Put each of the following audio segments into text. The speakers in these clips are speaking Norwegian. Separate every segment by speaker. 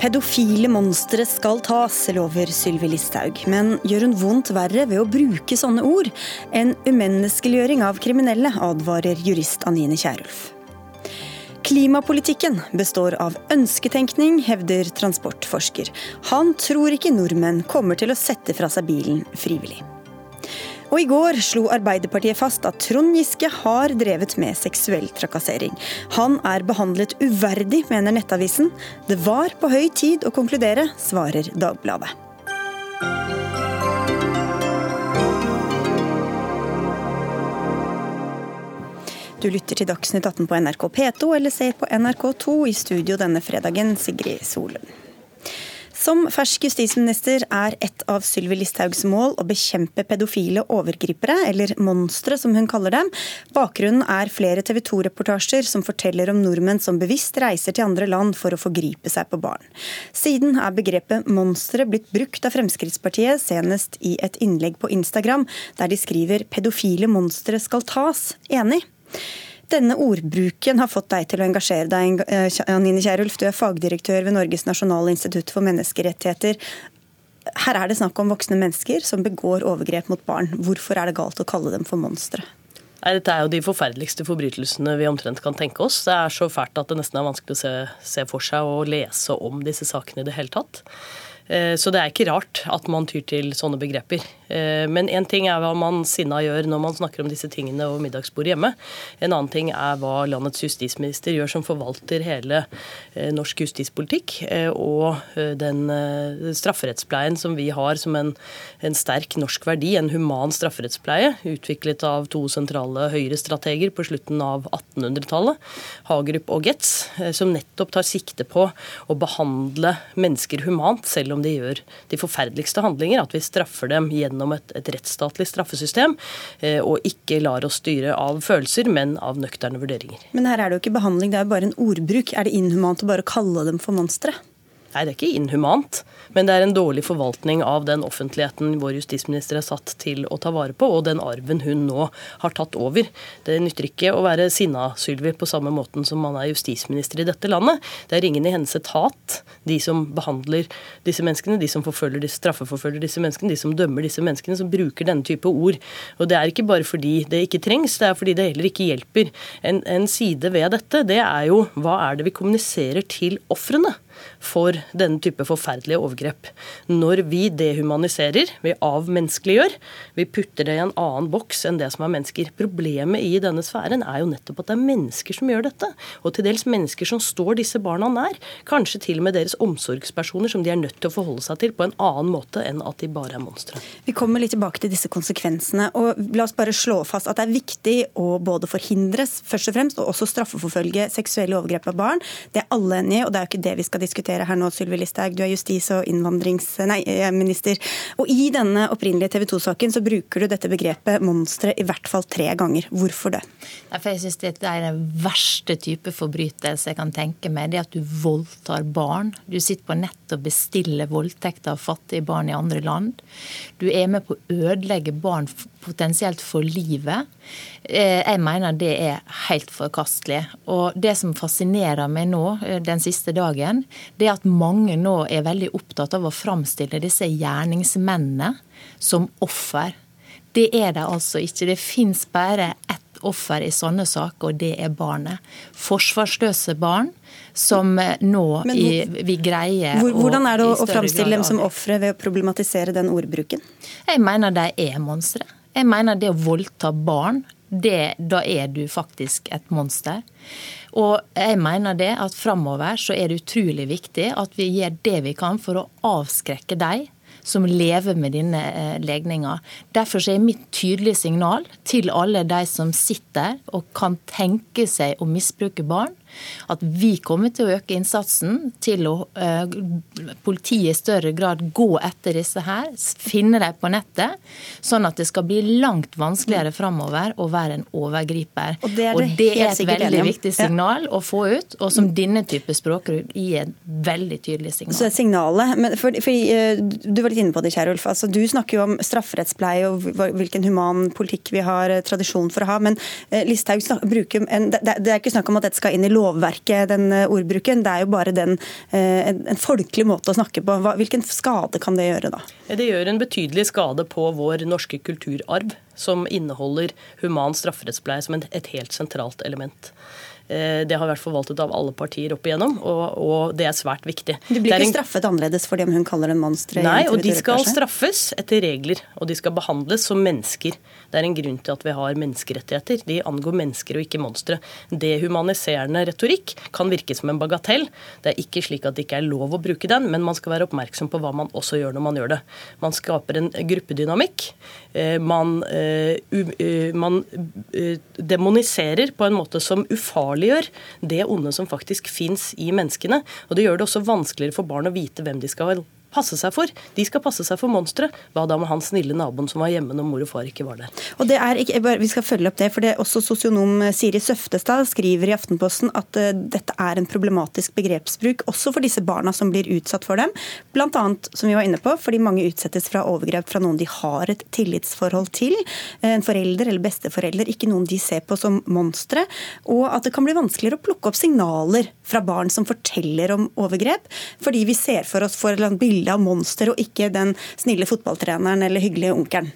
Speaker 1: Pedofile monstre skal tas, lover Sylvi Listhaug. Men gjør hun vondt verre ved å bruke sånne ord? En umenneskeliggjøring av kriminelle, advarer jurist Anine Kierulf. Klimapolitikken består av ønsketenkning, hevder transportforsker. Han tror ikke nordmenn kommer til å sette fra seg bilen frivillig. Og i går slo Arbeiderpartiet fast at Trond Giske har drevet med seksuell trakassering. Han er behandlet uverdig, mener Nettavisen. Det var på høy tid å konkludere, svarer Dagbladet. Du lytter til Dagsnytt 18 på NRK P2 eller ser på NRK2 i studio denne fredagen, Sigrid Solund. Som fersk justisminister er et av Sylvi Listhaugs mål å bekjempe pedofile overgripere, eller monstre som hun kaller dem. Bakgrunnen er flere TV 2-reportasjer som forteller om nordmenn som bevisst reiser til andre land for å forgripe seg på barn. Siden er begrepet monstre blitt brukt av Fremskrittspartiet, senest i et innlegg på Instagram, der de skriver 'pedofile monstre skal tas'. Enig? Denne ordbruken har fått deg til å engasjere deg, eh, Anine Kierulf. Du er fagdirektør ved Norges nasjonale institutt for menneskerettigheter. Her er det snakk om voksne mennesker som begår overgrep mot barn. Hvorfor er det galt å kalle dem for monstre?
Speaker 2: Nei, Dette er jo de forferdeligste forbrytelsene vi omtrent kan tenke oss. Det er så fælt at det nesten er vanskelig å se, se for seg og lese om disse sakene i det hele tatt. Eh, så det er ikke rart at man tyr til sånne begreper. Eh, men én ting er hva man sinna gjør når man snakker om disse tingene over middagsbordet hjemme. En annen ting er hva landets justisminister gjør som forvalter hele eh, norsk justispolitikk og den strafferettspleien som vi har som en, en sterk norsk verdi, en human strafferettspleie, utviklet av to sentrale høyrestrateger på slutten av 1800-tallet, Hagerup og Getz, som nettopp tar sikte på å behandle mennesker humant, selv om om de gjør de forferdeligste handlinger, at vi straffer dem gjennom et, et rettsstatlig straffesystem, eh, og ikke lar oss styre av følelser, men av nøkterne vurderinger.
Speaker 1: Men her er det jo ikke behandling, det er jo bare en ordbruk. Er det inhumant å bare kalle dem for monstre?
Speaker 2: Nei, det er ikke inhumant, men det er en dårlig forvaltning av den offentligheten vår justisminister er satt til å ta vare på, og den arven hun nå har tatt over. Det nytter ikke å være sinna, Sylvi, på samme måten som man er justisminister i dette landet. Det er ingen i hennes etat, de som behandler disse menneskene, de som forfølger, straffeforfølger disse menneskene, de som dømmer disse menneskene, som bruker denne type ord. Og det er ikke bare fordi det ikke trengs, det er fordi det heller ikke hjelper. En, en side ved dette, det er jo hva er det vi kommuniserer til ofrene? For denne type forferdelige overgrep. Når vi dehumaniserer, vi avmenneskeliggjør, vi putter det i en annen boks enn det som er mennesker. Problemet i denne sfæren er jo nettopp at det er mennesker som gjør dette. Og til dels mennesker som står disse barna nær. Kanskje til og med deres omsorgspersoner som de er nødt til å forholde seg til på en annen måte enn at de bare er monstre.
Speaker 1: Vi kommer litt tilbake til disse konsekvensene. og La oss bare slå fast at det er viktig å både forhindres først og fremst, og også straffeforfølge seksuelle overgrep av barn. Det er alle enige og det er jo ikke det vi skal diskutere diskutere her nå, Sylvi Listhaug. Du er justis- og innvandringsminister. Og I denne opprinnelige TV 2-saken så bruker du dette begrepet monstre i hvert fall tre ganger. Hvorfor det?
Speaker 3: For jeg synes Det er den verste type forbrytelse jeg kan tenke meg. Det at du voldtar barn. Du sitter på nett og bestiller voldtekter av fattige barn i andre land. Du er med på å ødelegge barn potensielt for livet. Eh, jeg mener det er helt forkastelig. Og det som fascinerer meg nå eh, den siste dagen, det at mange nå er veldig opptatt av å framstille disse gjerningsmennene som offer. Det er de altså ikke. Det fins bare ett offer i sånne saker, og det er barnet. Forsvarsløse barn som nå hvor, i, vi greier
Speaker 1: hvor, Hvordan er det å, å framstille dem som ofre ved å problematisere den ordbruken?
Speaker 3: Jeg mener de er monstre. Jeg mener det å voldta barn, det, da er du faktisk et monster. Og jeg mener det at framover så er det utrolig viktig at vi gjør det vi kan for å avskrekke de som lever med denne eh, legninga. Derfor er mitt tydelige signal til alle de som sitter og kan tenke seg å misbruke barn, at vi kommer til å øke innsatsen til å uh, politiet i større grad gå etter disse her, finne dem på nettet, sånn at det skal bli langt vanskeligere framover å være en overgriper. Og det er, det det er et veldig viktig signal ja. å få ut, og som denne type språkbruk gir et veldig tydelig signal.
Speaker 1: Så signalet, men for, for, uh, Du var litt inne på det, Kjærulf. Altså, du snakker jo om strafferettspleie og hvilken human politikk vi har uh, tradisjon for å ha. Men Listhaug bruker en, det, det, er ikke snakk om at dette skal inn i lovverket, den ordbruken. Det er jo bare den, en, en folkelig måte å snakke på. Hvilken skade kan det gjøre da?
Speaker 2: Det gjør en betydelig skade på vår norske kulturarv, som inneholder human strafferettspleie som et helt sentralt element. Eh, det har vært forvaltet av alle partier opp igjennom, og, og det er svært viktig.
Speaker 1: Det blir ikke en... straffet annerledes fordi om hun kaller en monstre?
Speaker 2: Nei, og de skal straffes etter regler, og de skal behandles som mennesker. Det er en grunn til at vi har menneskerettigheter. De angår mennesker og ikke monstre. Dehumaniserende retorikk kan virke som en bagatell. Det er ikke slik at det ikke er lov å bruke den, men man skal være oppmerksom på hva man også gjør når man gjør det. Man skaper en gruppedynamikk. Eh, man, eh, man demoniserer på en måte som ufarlig ufarliggjør det onde som faktisk fins i menneskene. Og det gjør det også vanskeligere for barn å vite hvem de skal passe seg for. De skal passe seg for monstre. Hva da med han snille naboen som var hjemme når mor og far ikke var der?
Speaker 1: Og det er ikke, Vi skal følge opp det, for det er også sosionom Siri Søftestad skriver i Aftenposten at uh, dette er en problematisk begrepsbruk også for disse barna som blir utsatt for dem. Blant annet, som vi var inne på, fordi mange utsettes fra overgrep fra noen de har et tillitsforhold til. Eh, en forelder eller besteforelder, ikke noen de ser på som monstre. Og at det kan bli vanskeligere å plukke opp signaler fra barn som forteller om overgrep, fordi vi ser for oss for et bilde av monster, og ikke den snille fotballtreneren eller hyggelige onkelen.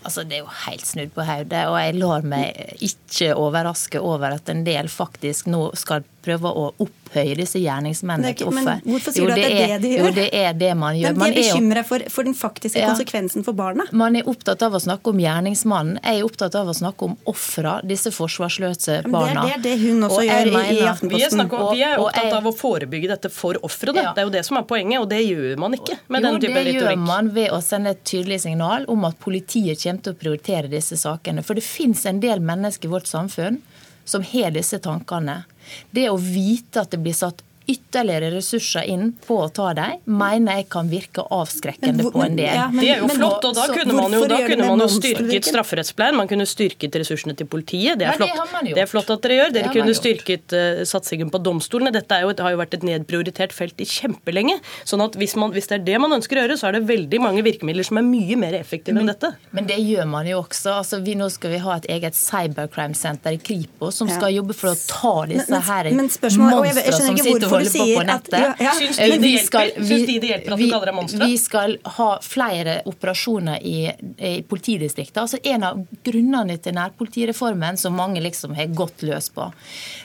Speaker 3: Altså, Det er jo helt snudd på hodet, og jeg lar meg ikke overraske over at en del faktisk nå skal prøve å opphøye disse gjerningsmennene til offer.
Speaker 1: Men hvorfor sier jo, du at det er det de gjør?
Speaker 3: Jo, det er det man gjør.
Speaker 1: Men de er bekymra for, for, den faktiske ja, konsekvensen for barna?
Speaker 3: Man er opptatt av å snakke om gjerningsmannen. Jeg er opptatt av å snakke om ofra, disse forsvarsløse barna.
Speaker 1: Det er det hun også gjør mener, i Aftenposten.
Speaker 2: Vi er, vi er opptatt av å forebygge dette for ofrene. Ja. Det er jo det som er poenget, og det gjør man ikke med jo, den type retorikk.
Speaker 3: Jo, det gjør man ved å sende et tydelig signal om at politiet kommer til å prioritere disse sakene. For det finnes en del mennesker i vårt samfunn som har disse tankene. Det å vite at det blir satt ytterligere ressurser inn på å ta dem, mener jeg kan virke avskrekkende men, på en del. Ja,
Speaker 2: men, det er jo men, flott, og da så, kunne man jo, da kunne man jo styrket strafferettspleien, man kunne styrket ressursene til politiet. Det er, flott. Det, det er flott at dere gjør. Dere kunne styrket uh, satsingen på domstolene. Dette jo, har jo vært et nedprioritert felt i kjempelenge. sånn at hvis, man, hvis, det er det man ønsker å gjøre, så er det veldig mange virkemidler som er mye mer effektive
Speaker 3: men,
Speaker 2: enn dette.
Speaker 3: Men det gjør man jo også. Altså, vi, nå skal vi ha et eget cybercrime-senter i Kripos som skal jobbe for å ta disse her monstrene som sitter og holder på på nettet. Ja, ja.
Speaker 2: Syns de, det hjelper, Syns de det hjelper at du kaller dem monstre?
Speaker 3: Vi skal ha flere operasjoner i, i politidistriktet. Altså En av grunnene til nærpolitireformen som mange liksom har gått løs på,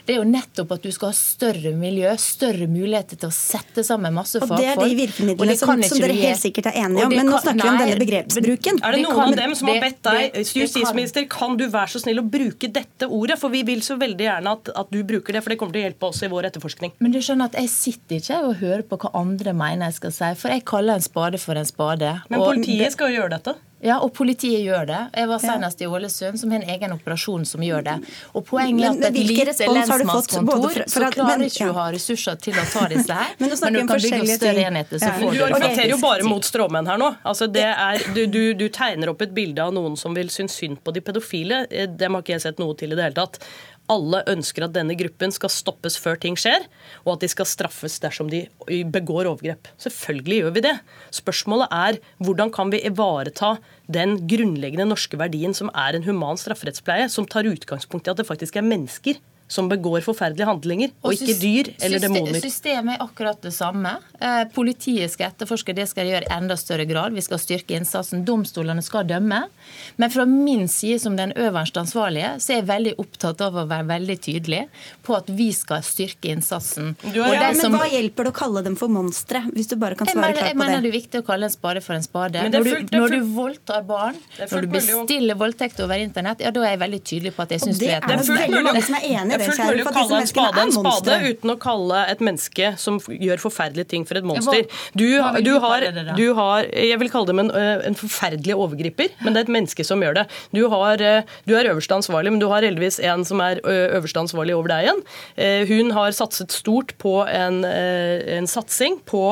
Speaker 3: det er jo nettopp at du skal ha større miljø, større muligheter til å sette sammen masse fagfolk.
Speaker 1: Og Det er de virkemidlene som, som, dere helt sikkert er enige om. Men nå snakker vi om denne begrepsbruken.
Speaker 2: Er det noen kan, av dem som har bedt deg, justisminister, kan du være så snill å bruke dette ordet? For vi vil så veldig gjerne at, at du bruker det, for det kommer til å hjelpe oss i vår etterforskning.
Speaker 3: Men du skjønner at jeg sitter ikke og hører på hva andre mener jeg skal si, for jeg kaller en spade for en spade.
Speaker 2: Men politiet skal jo gjøre dette?
Speaker 3: Ja, og politiet gjør det. Jeg var senest i Ålesund, som har en egen operasjon som gjør det. Og Poenget er at et lite lensmannskontor så klarer ikke å ha ressurser til å ta disse her. men, men du kan bygge opp større enheter, så får
Speaker 2: du det. Du argumenterer jo bare mot stråmenn her nå. Altså, er, du, du, du, tegner opp et bilde av noen som vil synes synd på de pedofile. Eh, dem har ikke jeg sett noe til i det hele tatt alle ønsker at denne gruppen skal stoppes før ting skjer, og at de skal straffes dersom de begår overgrep. Selvfølgelig gjør vi det. Spørsmålet er hvordan kan vi ivareta den grunnleggende norske verdien som er en human strafferettspleie, som tar utgangspunkt i at det faktisk er mennesker som begår forferdelige handlinger, og, og ikke dyr eller demoner.
Speaker 3: Systemet er akkurat det samme. Eh, politiet skal etterforske, det skal de gjøre i enda større grad. Vi skal styrke innsatsen. Domstolene skal dømme. Men fra min side som den øverste ansvarlige, så er jeg veldig opptatt av å være veldig tydelig på at vi skal styrke innsatsen.
Speaker 1: Ja, ja, men som, Hva hjelper det å kalle dem for monstre, hvis du bare kan svare
Speaker 3: mener,
Speaker 1: klart på
Speaker 3: det? Jeg mener det er viktig å kalle en spade for en spade. Når du, når du voldtar barn, når du bestiller voldtekt over internett, ja, da er jeg veldig tydelig på at jeg syns
Speaker 1: det er, det er mange som er enig med det,
Speaker 2: er å kalle en spade en spade uten å kalle et menneske som gjør forferdelige ting, for et monster. Du, du, har, du har, Jeg vil kalle dem en, en, forferdelig overgriper, men det er et menneske som gjør det. Du, har, du er øverste ansvarlig, men du har heldigvis en som er øverste ansvarlig over deg igjen. Hun har satset stort på en, en satsing på,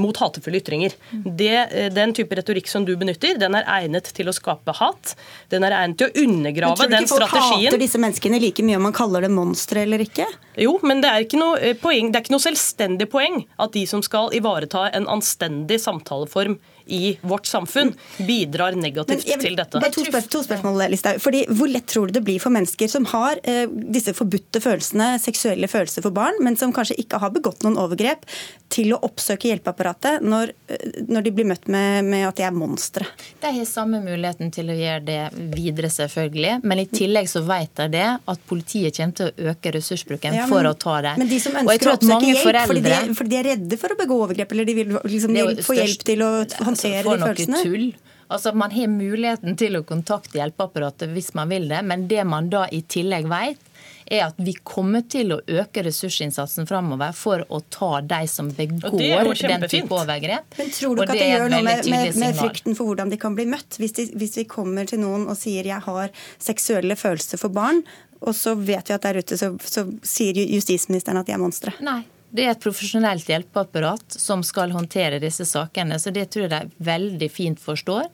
Speaker 2: mot hatefulle ytringer. Det, den type retorikk som du benytter, den er egnet til å skape hat. Den er egnet til å undergrave den strategien. Tror du ikke folk
Speaker 1: hater disse menneskene like mye om man kaller det monstre eller ikke?
Speaker 2: Jo, men det er, ikke noe eh, poeng, det er ikke noe selvstendig poeng at de som skal ivareta en anstendig samtaleform i vårt samfunn bidrar negativt jeg, til dette.
Speaker 1: Det er to, spør to spørsmål, Listhaug. Fordi Hvor lett tror du det blir for mennesker som har eh, disse forbudte følelsene, seksuelle følelser for barn, men som kanskje ikke har begått noen overgrep, til å oppsøke hjelpeapparatet når, eh, når de blir møtt med, med at de er monstre?
Speaker 3: De har samme muligheten til å gjøre det videre, selvfølgelig. Men i tillegg så vet de det at politiet kommer til å øke ressursbruken ja, men, for å ta det.
Speaker 1: Men de som ønsker å oppsøke hjelp foreldre, fordi, de er, fordi, de er, redde for å begå overgrep, eller de vil, liksom, de få hjelp til å håndtere de følelsene?
Speaker 3: Tull. Altså, Man har muligheten til å kontakte hjelpeapparatet hvis man vil det, men det man da i tillegg vet, er at vi kommer til å øke ressursinnsatsen framover for å ta de som begår den type overgrep.
Speaker 1: Men tror du ikke at det gjør noe med, med, med, frykten for hvordan de kan bli møtt? Hvis, de, hvis vi kommer til noen og sier 'jeg har seksuelle følelser for barn', og så vet vi at der ute så, så sier justisministeren at de er monstre?
Speaker 3: Nei. Det er et profesjonelt hjelpeapparat som skal håndtere disse sakene. så Det tror jeg de veldig fint forstår.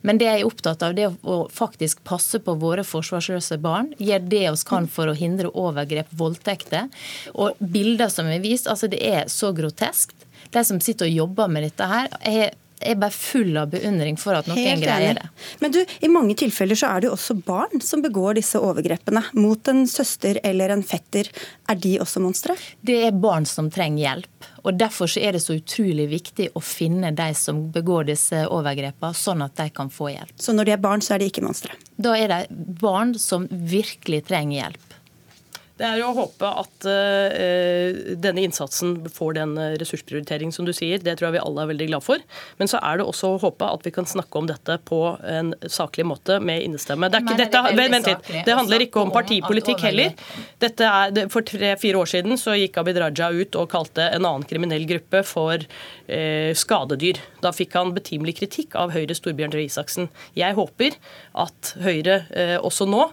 Speaker 3: Men det jeg er opptatt av, det er å faktisk passe på våre forsvarsløse barn. Gjøre det vi kan for å hindre overgrep, voldtekter. Og bilder som er vist, altså det er så groteskt. De som sitter og jobber med dette her, er er bare full av beundring for at noen Helt greier det.
Speaker 1: Men du, I mange tilfeller så er det jo også barn som begår disse overgrepene mot en søster eller en fetter. Er de også monstre?
Speaker 3: Det er barn som trenger hjelp. og Derfor så er det så utrolig viktig å finne de som begår disse overgrepene, sånn at de kan få hjelp.
Speaker 1: Så når de er barn, så er de ikke monstre?
Speaker 3: Da er de barn som virkelig trenger hjelp.
Speaker 2: Det er å håpe at uh, denne innsatsen får den eh, ressursprioritering som du sier. Det tror jeg vi alle er veldig glad for. Men så er det også å håpe at vi kan snakke om dette på en saklig måte med innestemme. Det, ikke, dette, vent litt. Det handler ikke om partipolitikk heller. Er, for tre-fire år siden så gikk Abid Raja ut og kalte en annen kriminell gruppe for uh, skadedyr. Da fikk han betimelig kritikk av Høyres Torbjørn Røe Isaksen. Jeg håper at Høyre uh, også nå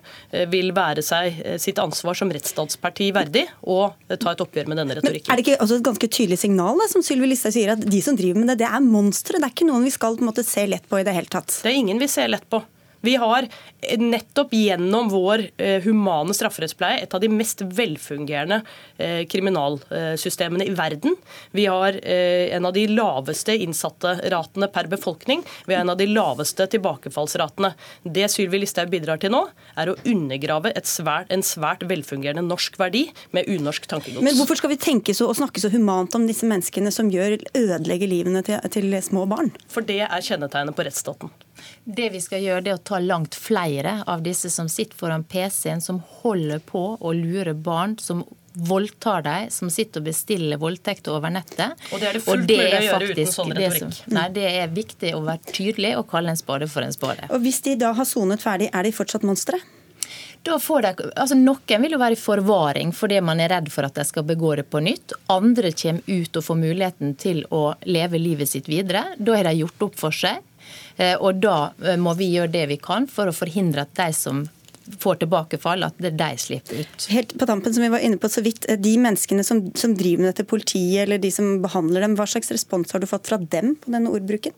Speaker 2: vil være seg sitt ansvar som rettsstatsminister rettsstatsparti verdig å ta et oppgjør med denne retorikken.
Speaker 1: Men er det ikke også et ganske tydelig signal, da, som Sylvi Listhaug sier, at de som driver med det, det er monstre? Det er ikke noen vi skal på en måte se lett på i det hele tatt?
Speaker 2: Det er ingen vi ser lett på. Vi har nettopp gjennom vår eh, humane strafferettspleie et av de mest velfungerende eh, kriminalsystemene i verden. Vi har eh, en av de laveste innsatte-ratene per befolkning. Vi har en av de laveste tilbakefallsratene. Det Sylvi Listhaug bidrar til nå, er å undergrave svært, en svært velfungerende norsk verdi med unorsk tankegods.
Speaker 1: Men hvorfor skal vi tenke så og snakke så humant om disse menneskene som gjør ødelegger livene til, til små barn?
Speaker 2: For det er kjennetegnet på rettsstaten.
Speaker 3: Det vi skal gjøre, det er å ta langt flere av disse som sitter foran PC-en, som holder på å lure barn, som voldtar dem, som sitter og bestiller voldtekter over nettet.
Speaker 2: Og det er det fullt mulig å gjøre uten sånn retorikk.
Speaker 3: Som, nei, det er viktig å være tydelig og kalle en spade for en spade.
Speaker 1: Og Hvis de da har sonet ferdig, er de fortsatt monstre?
Speaker 3: Da får de, altså Noen vil jo være i forvaring fordi man er redd for at de skal begå det på nytt. Andre kommer ut og får muligheten til å leve livet sitt videre. Da har de gjort opp for seg. Eh, og da eh, må vi gjøre det vi kan for å forhindre at de som får tilbakefall, at det de slipper ut.
Speaker 1: Helt på tampen, som vi var inne på så vidt, eh, De menneskene som, som driver med dette, politiet eller de som behandler dem, hva slags respons har du fått fra dem på denne ordbruken?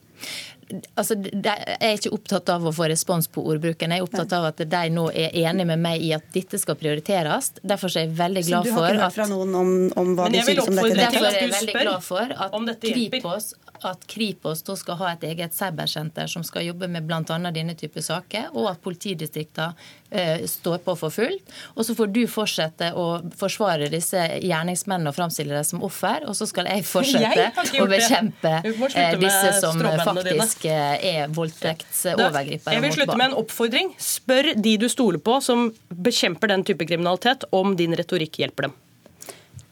Speaker 3: Altså, jeg er ikke opptatt av å få respons på ordbruken. Jeg er opptatt av at de nå er enige med meg i at dette skal prioriteres. Derfor er jeg veldig glad for at Så du har ikke hørt
Speaker 1: fra noen om, om hva de synes om dette?
Speaker 3: Derfor er jeg veldig glad for at Kripos at Kripos skal ha et eget cybersenter som skal jobbe med bl.a. denne type saker, og at politidistriktene eh, står på for fullt. Og så får du fortsette å forsvare disse gjerningsmennene og framstille dem som offer, og så skal jeg fortsette jeg å bekjempe uh, disse som faktisk dine. er voldtektsovergripere.
Speaker 2: Jeg vil slutte med en oppfordring. Spør de du stoler på som bekjemper den type kriminalitet, om din retorikk hjelper dem.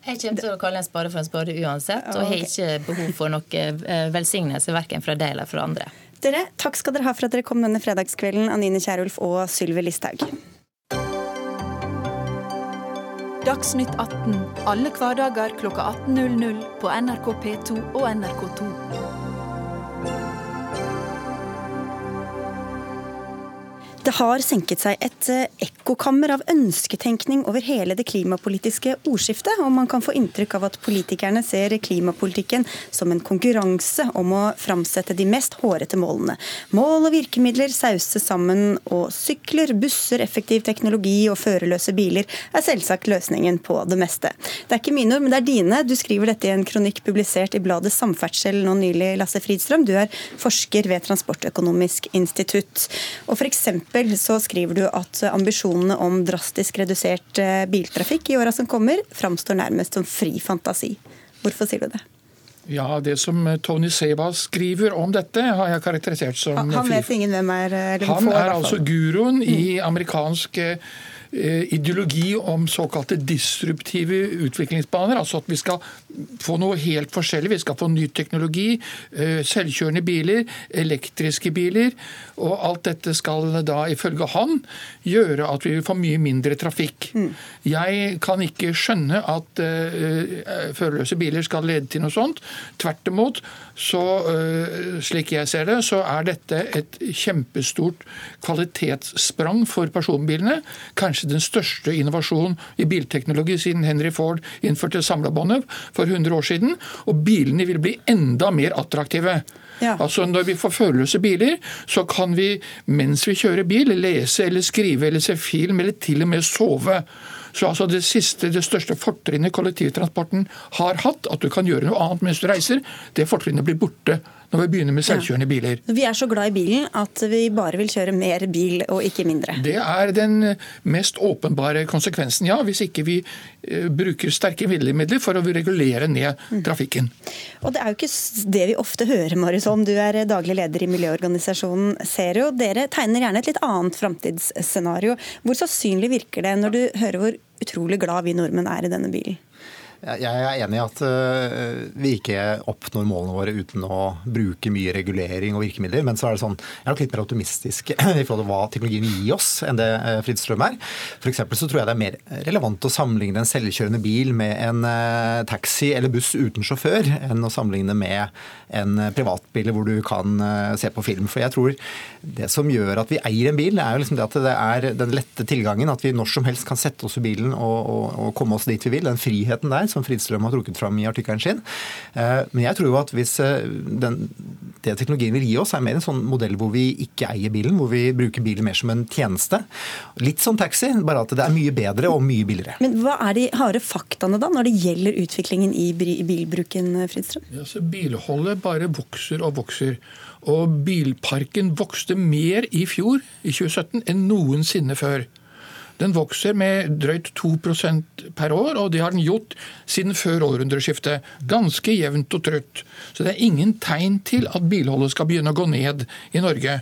Speaker 3: Jeg kommer til å kalle en spade for en spade uansett, og har ikke behov for noe eh, velsignelse verken fra deg eller fra andre.
Speaker 1: Dere, takk skal dere ha for at dere kom denne fredagskvelden, Anine Kierulf og Sylvi Listhaug.
Speaker 4: Dagsnytt 18 alle hverdager kl 18.00 på NRK P2 og NRK2.
Speaker 1: Det har senket seg et eh, ekkokammer av ønsketenkning over hele det klimapolitiske ordskiftet, og man kan få inntrykk av at politikerne ser klimapolitikken som en konkurranse om å framsette de mest hårete målene. Mål og virkemidler sauses sammen, og sykler, busser, effektiv teknologi og førerløse biler er selvsagt løsningen på det meste. Det er ikke mine ord, men det er dine. Du skriver dette i en kronikk publisert i bladet Samferdsel nå nylig, Lasse Fridstrøm. Du er forsker ved Transportøkonomisk institutt. Og for eksempel så skriver du at ambisjonene om drastisk redusert eh, biltrafikk i åra som kommer, framstår nærmest som fri fantasi. Hvorfor sier du det?
Speaker 5: Ja, Det som Tony Seba skriver om dette, har jeg karakterisert som
Speaker 1: Han, vet ingen hvem er?
Speaker 5: Han er altså guruen i mm. amerikansk Eh, ideologi om såkalte disruptive utviklingsbaner. Altså at vi skal få noe helt forskjellig. Vi skal få ny teknologi, eh, selvkjørende biler, elektriske biler. Og alt dette skal da ifølge han gjøre at vi får mye mindre trafikk. Mm. Jeg kan ikke skjønne at uh, førerløse biler skal lede til noe sånt. Tvert imot, så uh, slik jeg ser det, så er dette et kjempestort kvalitetssprang for personbilene. Kanskje den største innovasjonen i bilteknologi siden Henry Ford innførte samlebåndet for 100 år siden. Og bilene vil bli enda mer attraktive. Ja. Altså Når vi får førerløse biler, så kan vi mens vi kjører bil, lese eller skrive eller se film eller til og med sove. Så altså det siste, det største fortrinnet kollektivtransporten har hatt, at du kan gjøre noe annet mens du reiser, det fortrinnet blir borte når vi begynner med selvkjørende biler.
Speaker 1: Vi er så glad i bilen at vi bare vil kjøre mer bil og ikke mindre.
Speaker 5: Det er den mest åpenbare konsekvensen, ja. Hvis ikke vi eh, bruker sterke midler for å regulere ned mm. trafikken.
Speaker 1: Og Det er jo ikke det vi ofte hører, Marisholm. Du er daglig leder i miljøorganisasjonen Zero. Dere tegner gjerne et litt annet framtidsscenario. Hvor sannsynlig virker det når du hører hvor utrolig glad vi nordmenn er i denne bilen?
Speaker 6: Jeg er enig i at eh, vi ikke oppnår målene våre uten å bruke mye regulering og virkemidler. Men så er det sånn, jeg er nok litt mer optimistisk i forhold til hva teknologien gir gi oss, enn det eh, Fridstrøm er. For så tror jeg det er mer relevant å sammenligne en selvkjørende bil med en eh, taxi eller buss uten sjåfør, enn å sammenligne med en privatbil hvor du kan se på film. For jeg tror det som gjør at vi eier en bil, er jo liksom det at det er den lette tilgangen. At vi når som helst kan sette oss i bilen og, og, og komme oss dit vi vil. Den friheten der som Fridstrøm har trukket fram i artikkelen sin. Eh, men jeg tror jo at hvis eh, den, det teknologien vil gi oss, er mer en sånn modell hvor vi ikke eier bilen, hvor vi bruker bilen mer som en tjeneste. Litt som taxi, bare at det er mye bedre og mye billigere.
Speaker 1: Men hva er de harde faktaene da, når det gjelder utviklingen i bilbruken, Fridstrøm?
Speaker 5: Ja, bilholdet bare vokser og vokser. Og bilparken vokste mer i fjor, i 2017, enn noensinne før. Den vokser med drøyt 2% per år, og det har den gjort siden før århundreskiftet. Ganske jevnt og trutt. Så det er ingen tegn til at bilholdet skal begynne å gå ned i Norge.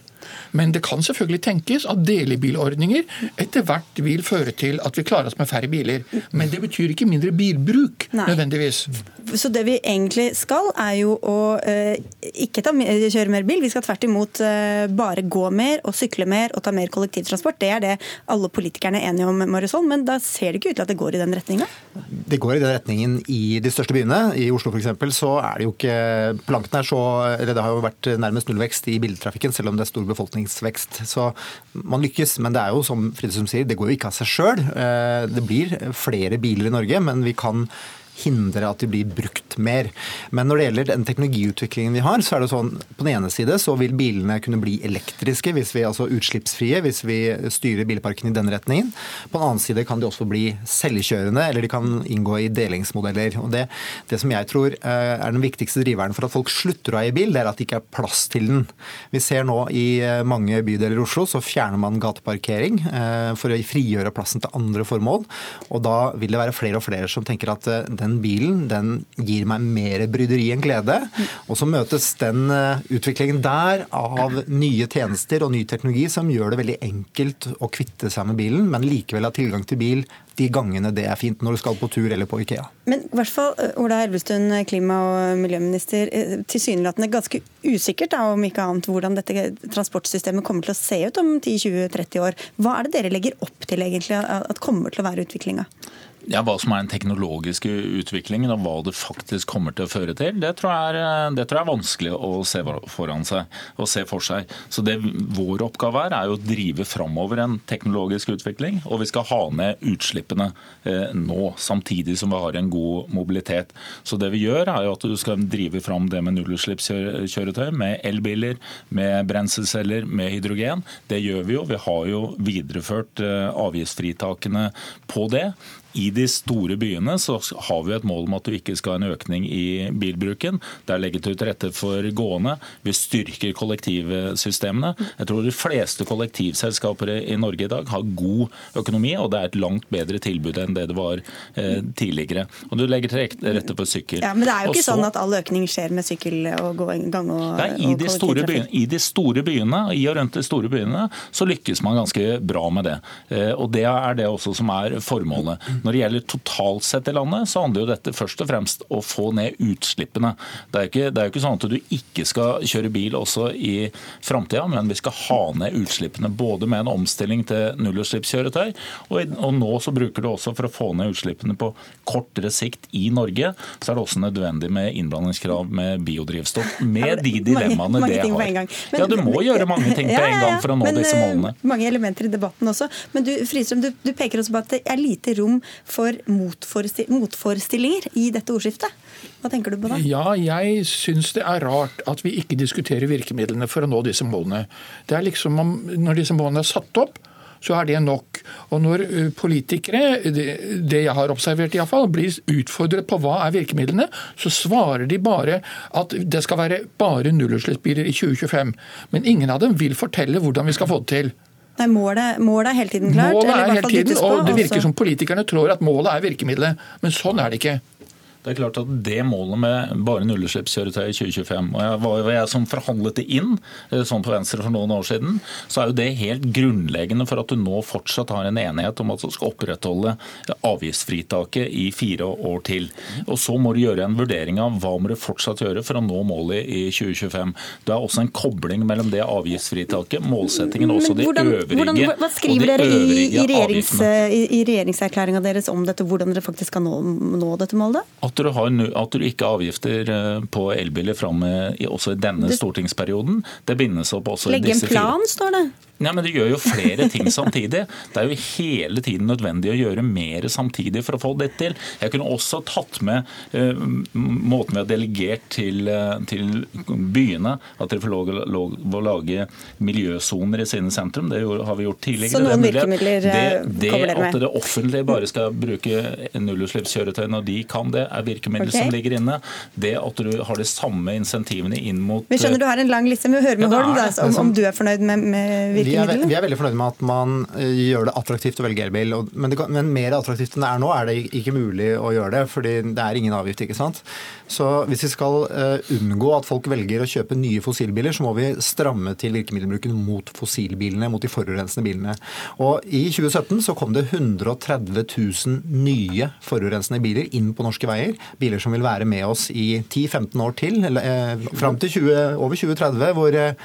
Speaker 5: Men det kan selvfølgelig tenkes at delebilordninger etter hvert vil føre til at vi klarer oss med færre biler. Men det betyr ikke mindre bilbruk Nei. nødvendigvis.
Speaker 1: Så det vi egentlig skal, er jo å eh, ikke ta, kjøre mer bil. Vi skal tvert imot eh, bare gå mer og sykle mer og ta mer kollektivtransport. Det er det alle politikerne er enige om, Marisol, men da ser det ikke ut til at det går i den retninga?
Speaker 6: Det går i den retningen i de største byene. I Oslo f.eks. så er det jo ikke Planken er så eller Det har jo vært nærmest nullvekst i biltrafikken, selv om det er stor befolkningsvekst. Så man lykkes. Men det er jo som Fridtjof sier, det går jo ikke av seg sjøl. Eh, det blir flere biler i Norge, men vi kan hindre at de blir brukt mer. Men når det gjelder den teknologiutviklingen vi har, så er det sånn på den ene side så vil bilene kunne bli elektriske, hvis vi altså utslippsfrie, hvis vi styrer bilparken i den retningen. På den annen side kan de også bli selvkjørende, eller de kan inngå i delingsmodeller. Og det, det som jeg tror eh, er den viktigste driveren for at folk slutter å eie bil, det er at det ikke er plass til den. Vi ser nå i eh, mange bydeler i Oslo så fjerner man gateparkering eh, for å frigjøre plassen til andre formål. Og da vil det være flere og flere som tenker at den bilen den gir meg mer bryderi enn glede. Og så møtes den eh, utviklingen der av nye tjenester og ny teknologi som gjør det veldig enkelt å kvitte seg med bilen, men likevel ha tilgang til bil de gangene det er fint, når du skal på tur eller på Ikea.
Speaker 1: Men i hvert fall, Ola Elvestuen, klima- og miljøminister, tilsynelatende ganske usikkert da, om ikke annet hvordan dette transportsystemet kommer til å se ut om 10-20-30 år. Hva er det dere legger opp til egentlig at kommer til å være utviklinga?
Speaker 7: Ja, Hva som er den teknologiske utviklingen og hva det faktisk kommer til å føre til, det tror jeg er, det tror jeg er vanskelig å se foran seg å se for seg. Så det Vår oppgave er, er å drive framover en teknologisk utvikling. Og vi skal ha ned utslippene eh, nå, samtidig som vi har en god mobilitet. Så det vi gjør, er jo at du skal drive fram det med nullutslippskjøretøy, med elbiler, med brenselceller, med hydrogen. Det gjør vi jo. Vi har jo videreført eh, avgiftsfritakene på det. I de store byene så har vi et mål om at du ikke skal ha en økning i bilbruken. Det er legget ut rette for gående. Vi styrker kollektivsystemene. Jeg tror de fleste kollektivselskaper i Norge i dag har god økonomi, og det er et langt bedre tilbud enn det det var eh, tidligere. Og du legger til rette for sykkel.
Speaker 1: Ja, Men det er jo ikke Også, sånn at all økning skjer med sykkel og gang og,
Speaker 7: nei, i, de store byene, I de store byene, i og rundt de store byene, så lykkes man ganske bra med det. Eh, og det er det også som er formålet. Når det gjelder totalt sett i landet, så handler jo dette først og fremst å få ned utslippene. Det er, ikke, det er jo ikke sånn at du ikke skal kjøre bil også i framtida, men vi skal ha ned utslippene. Både med en omstilling til nullutslippskjøretøy, og, og nå så bruker du også for å få ned utslippene på kortere sikt i Norge, så er det også nødvendig med innblandingskrav med biodrivstoff. Med de dilemmaene
Speaker 1: mange,
Speaker 7: mange
Speaker 1: det har.
Speaker 7: Men, ja, du må gjøre mange ting på en gang for å nå
Speaker 1: men,
Speaker 7: disse målene.
Speaker 1: Eh, mange elementer i debatten også. Men du, Fristrøm, du, du peker også på at det er lite rom for motforestillinger i dette ordskiftet. Hva tenker du på da?
Speaker 5: Ja, jeg syns det er rart at vi ikke diskuterer virkemidlene for å nå disse målene. Det er liksom om, Når disse målene er satt opp, så er det nok. Og når politikere, det jeg har observert iallfall, blir utfordret på hva er virkemidlene, så svarer de bare at det skal være bare nullutslippsbiler i 2025. Men ingen av dem vil fortelle hvordan vi skal få det til.
Speaker 1: Nei, målet, målet, er hele tiden klart?
Speaker 5: Målet er hele tiden, og Det virker som politikerne tror at målet er virkemidlet, men sånn er det ikke.
Speaker 7: Det er klart at det målet med bare nullutslippskjøretøy i 2025 og jeg var jo jeg som forhandlet det inn eh, sånn på Venstre for noen år siden, så er jo det helt grunnleggende for at du nå fortsatt har en enighet om at du skal opprettholde avgiftsfritaket i fire år til. Og Så må du gjøre en vurdering av hva må du fortsatt gjøre for å nå målet i 2025. Det er også en kobling mellom det avgiftsfritaket, målsettingen og også de hvordan, øvrige hvordan,
Speaker 1: Hva skriver dere i, i, regjerings, i, i regjeringserklæringa deres om dette, hvordan dere faktisk skal nå, nå dette målet?
Speaker 7: At at du, har, at du ikke har avgifter eh, på elbiler fram også i denne stortingsperioden. Det bindes opp også i disse
Speaker 1: fire. Legge en plan, står det.
Speaker 7: Ja, men Du gjør jo flere ting samtidig. Det er jo hele tiden nødvendig å gjøre mer samtidig for å få det til. Jeg kunne også tatt med uh, måten vi har delegert til, uh, til byene, at de får lov, lov, å lage miljøsoner i sine sentrum. Det har vi gjort tidligere.
Speaker 1: Så noen virkemidler
Speaker 7: det, det, kommer dere med? At det offentlige bare skal bruke nullutslippskjøretøy når de kan det, er virkemidler okay. som ligger inne. Det at du har de samme insentivene inn mot
Speaker 1: Vi skjønner du har en lang liste. Vi hører med ja, Holm da, om, om, du er fornøyd med, med
Speaker 6: virkemidlene? vi vi er veldig fornøyd med at man eh, gjør det attraktivt å velge elbil. Men, kan, men, mer attraktivt enn det er nå, er det ikke mulig å gjøre det. fordi det er ingen avgift. ikke sant? Så hvis vi skal uh, unngå at folk velger å kjøpe nye fossilbiler, så må vi stramme til virkemiddelbruken mot fossilbilene, mot de forurensende bilene. Og I 2017 så kom det 130 000 nye forurensende biler inn på norske veier. Biler som vil være med oss i 10-15 år til, eller eh, fram til 20, over 2030. hvor Eh,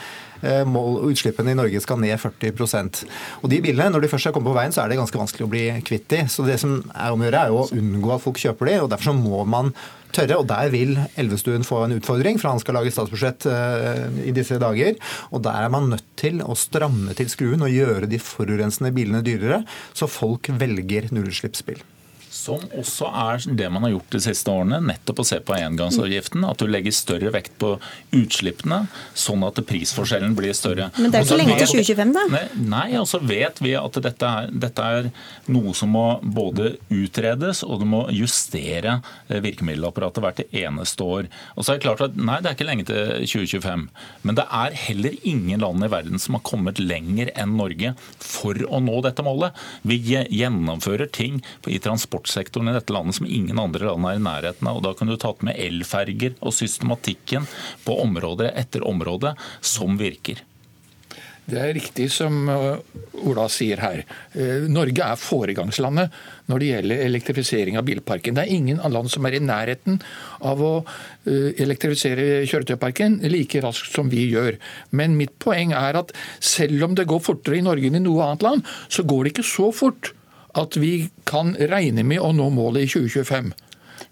Speaker 6: mål, utslippene i Norge skal ned 40% Og De bilene, når de først er kommet på veien, så er det ganske vanskelig å bli kvitt de. Så det som er om å gjøre, er å unngå at folk kjøper de, og derfor så må man tørre. Og der vil Elvestuen få en utfordring, for han skal lage statsbudsjett uh, i disse dager. Og der er man nødt til å stramme til skruen og gjøre de forurensende bilene dyrere, så folk velger nullutslippsbil.
Speaker 7: Som også er det man har gjort de siste årene, nettopp å se på engangsavgiften. At du legger større vekt på utslippene, sånn at prisforskjellen blir større.
Speaker 1: Men det er ikke lenge til 2025, da?
Speaker 7: Nei, nei, og så vet vi at dette er, dette er, noe som må både utredes og du må justere eh, virkemiddelapparatet hvert eneste år. Og så er det klart at nei, det er ikke lenge til 2025. Men det er heller ingen land i verden som har kommet lenger enn Norge for å nå dette målet. Vi gjennomfører ting i transport transportsektoren i dette landet som ingen andre land er i nærheten av. og Da kunne du tatt med elferger og systematikken på område etter område som virker.
Speaker 5: Det er riktig som Ola sier her. Norge er foregangslandet når det gjelder elektrifisering av bilparken. Det er ingen land som er i nærheten av å elektrifisere kjøretøyparken like raskt som vi gjør. Men mitt poeng er at selv om det går fortere i Norge enn i noe annet land, så går det ikke så fort at vi kan regne med å nå målet i 2025.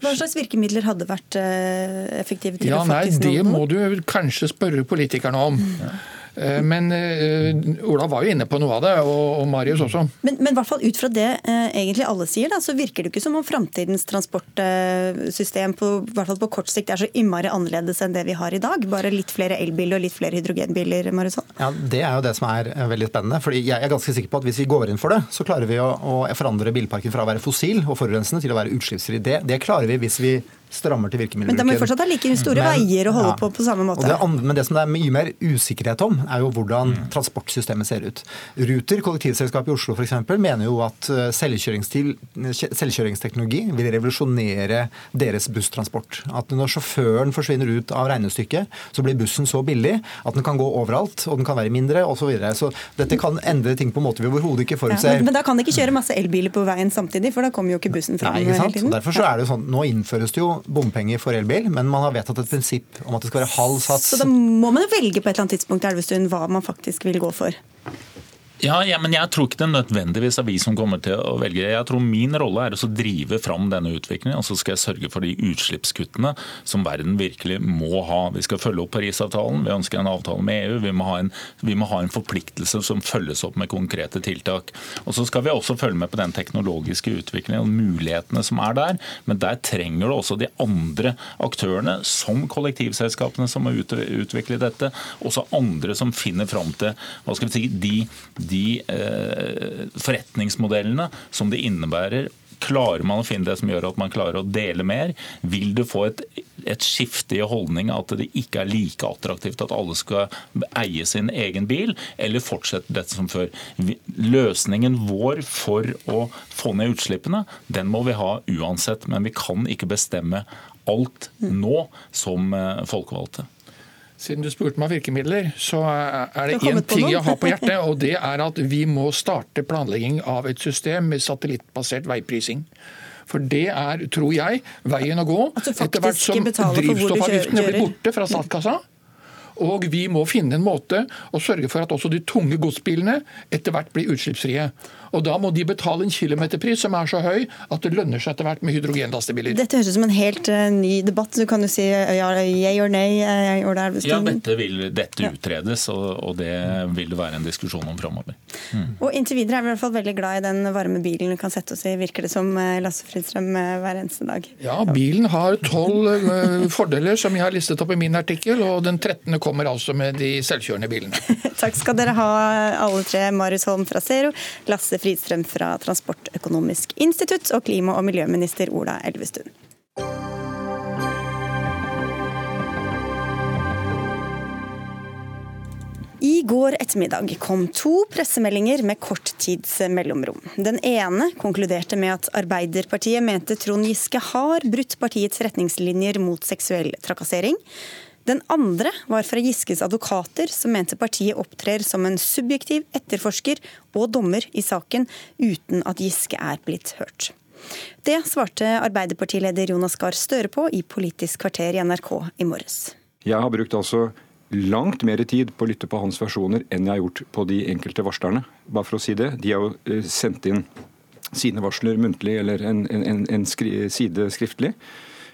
Speaker 1: Hva slags virkemidler hadde vært effektive til
Speaker 5: ja,
Speaker 1: å faktisk
Speaker 5: nå det? Må du kanskje spørre politikerne om. Mm. Eh, men uh, Ola var jo inne på noe av det, og, Marius også.
Speaker 1: Men, men, hvert fall ut fra det uh, egentlig alle sier, da, så virker det ikke som om framtidens transportsystem på, i hvert fall på kort sikt er så innmari annerledes enn det vi har i dag. Bare litt flere elbiler og litt flere hydrogenbiler. Marius.
Speaker 6: Ja, Det er jo det som er veldig spennende. fordi Jeg er ganske sikker på at hvis vi går inn for det, så klarer vi å, å forandre bilparken fra å være fossil og forurensende til å være utslippsfri. Det, det klarer vi hvis vi strammer til virkemiddelbruken.
Speaker 1: Men da må vi fortsatt ha like store men, veier å holde ja. på på samme måte.
Speaker 6: Det andre, men det som det er mye mer usikkerhet om, er jo hvordan mm. transportsystemet ser ut. Ruter, kollektivselskapet i Oslo f.eks., mener jo at eh, selvkjøringsteknologi vil revolusjonere deres busstransport. At når sjåføren forsvinner ut av regnestykket, så blir bussen så billig at den kan gå overalt, og den kan være mindre osv. Så, videre. så dette kan endre ting på en måte vi overhodet ikke forutser.
Speaker 1: Ja, men, men, da kan de ikke kjøre masse elbiler på veien samtidig, for da kommer jo ikke bussen fram
Speaker 6: hele tiden. Derfor så er det jo sånn, Nå innføres det jo bompenger for elbil, men man har vedtatt et prinsipp om at det skal være halv sats.
Speaker 1: Så da må man velge på et eller annet tidspunkt Elvestuen, hva man faktisk vil gå for?
Speaker 7: Ja, ja, men jeg tror ikke det nødvendigvis er vi som kommer til å velge. Jeg tror min rolle er å drive fram denne utviklingen, og så skal jeg sørge for de utslippskuttene som verden virkelig må ha. Vi skal følge opp Parisavtalen, vi ønsker en avtale med EU. Vi må, ha en, må ha en forpliktelse som følges opp med konkrete tiltak. Og Så skal vi også følge med på den teknologiske utviklingen og mulighetene som er der. Men der trenger du også de andre aktørene, som kollektivselskapene som må utvikle dette, også andre som finner fram til hva skal vi si, de de eh, forretningsmodellene som det innebærer Klarer man å finne det som gjør at man klarer å dele mer? Vil du få et, et skifte i holdning at det ikke er like attraktivt at alle skal eie sin egen bil, eller fortsette dette som før? Løsningen vår for å få ned utslippene, den må vi ha uansett. Men vi kan ikke bestemme alt nå som eh, folkevalgte.
Speaker 5: Siden du spurte meg om virkemidler, så er det én ting jeg har på hjertet. og Det er at vi må starte planlegging av et system med satellittbasert veiprising. For det er, tror jeg, veien å gå. Etter hvert som drivstoffavgiftene blir borte fra statskassa. Og vi må finne en måte å sørge for at også de tunge godsbilene etter hvert blir utslippsfrie. Og da må de betale en kilometerpris som er så høy at det lønner seg etter hvert med hydrogenlastebiler.
Speaker 1: Dette høres ut som en helt uh, ny debatt. Du kan jo si ja, yay or nei. Uh,
Speaker 7: ja, dette vil dette utredes, og, og, det vil det være en diskusjon om framover.
Speaker 1: Mm. Og inntil videre er vi i hvert fall veldig glad i den varme bilen vi kan sette oss i, virker det som, uh, Lasse Fridstrøm, hver eneste dag.
Speaker 5: Ja, bilen har tolv fordeler som jeg har listet opp i min artikkel, og den 13. kommer altså med de selvkjørende bilene.
Speaker 1: Takk skal dere ha alle tre. Marius Holm fra Zero, Lasse Fridstrøm fra Transportøkonomisk institutt og klima- og miljøminister Ola Elvestuen. I går ettermiddag kom to pressemeldinger med kort tids mellomrom. Den ene konkluderte med at Arbeiderpartiet mente Trond Giske har brutt partiets retningslinjer mot seksuell trakassering. Den andre var fra Giskes advokater, som mente partiet opptrer som en subjektiv etterforsker og dommer i saken, uten at Giske er blitt hørt. Det svarte Arbeiderpartileder Jonas Gahr Støre på i Politisk kvarter i NRK i morges.
Speaker 8: Jeg har brukt altså langt mer tid på å lytte på hans versjoner enn jeg har gjort på de enkelte varslerne. Bare for å si det. De har jo eh, sendt inn sine varsler muntlig eller en, en, en skri, side skriftlig.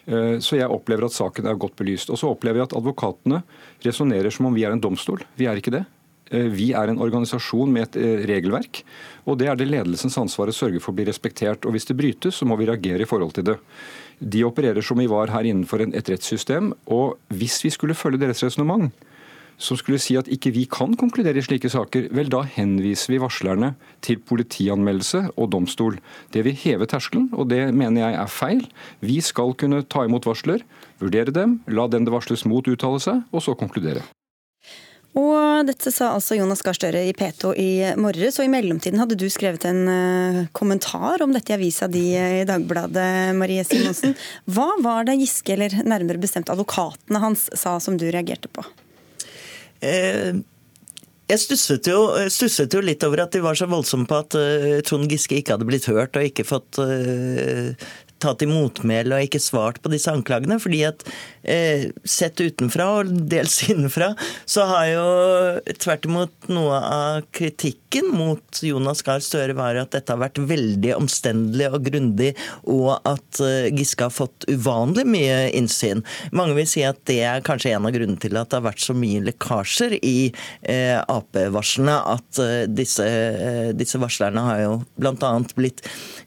Speaker 8: Eh, så jeg opplever at saken er godt belyst. Og så opplever jeg at advokatene resonnerer som om vi er en domstol. Vi er ikke det. Eh, vi er en organisasjon med et eh, regelverk, og det er det ledelsens ansvar å sørge for blir respektert. Og Hvis det brytes, så må vi reagere i forhold til det. De opererer som vi var her innenfor et rettssystem, og hvis vi skulle følge deres resonnement, som skulle si at ikke vi kan konkludere i slike saker, vel da henviser vi varslerne til politianmeldelse og domstol. Det vil heve terskelen, og det mener jeg er feil. Vi skal kunne ta imot varsler, vurdere dem, la den det varsles mot uttale seg, og så konkludere.
Speaker 1: Og dette sa altså Jonas Gahr Støre i P2 i morges, og i mellomtiden hadde du skrevet en uh, kommentar om dette i avisa di i Dagbladet, Marie Simonsen. Hva var det Giske, eller nærmere bestemt advokatene hans, sa som du reagerte på?
Speaker 9: Eh, Jeg stusset jo, stusset jo, litt over at de var så voldsomme på at uh, Trond Giske ikke hadde blitt hørt og ikke fått tatt i motmæle og ikke svart på disse anklagene. fordi at eh, sett utenfra og dels innenfra, så har jo tvert imot noe av kritikken mot Jonas Gahr Støre var at dette har vært veldig omstendelig og grundig, og at eh, Giske har fått uvanlig mye innsyn. Mange vil si at det er kanskje en av grunnene til at det har vært så mye lekkasjer i eh, Ap-varslene, at eh, disse, eh, disse varslerne har jo bl.a. blitt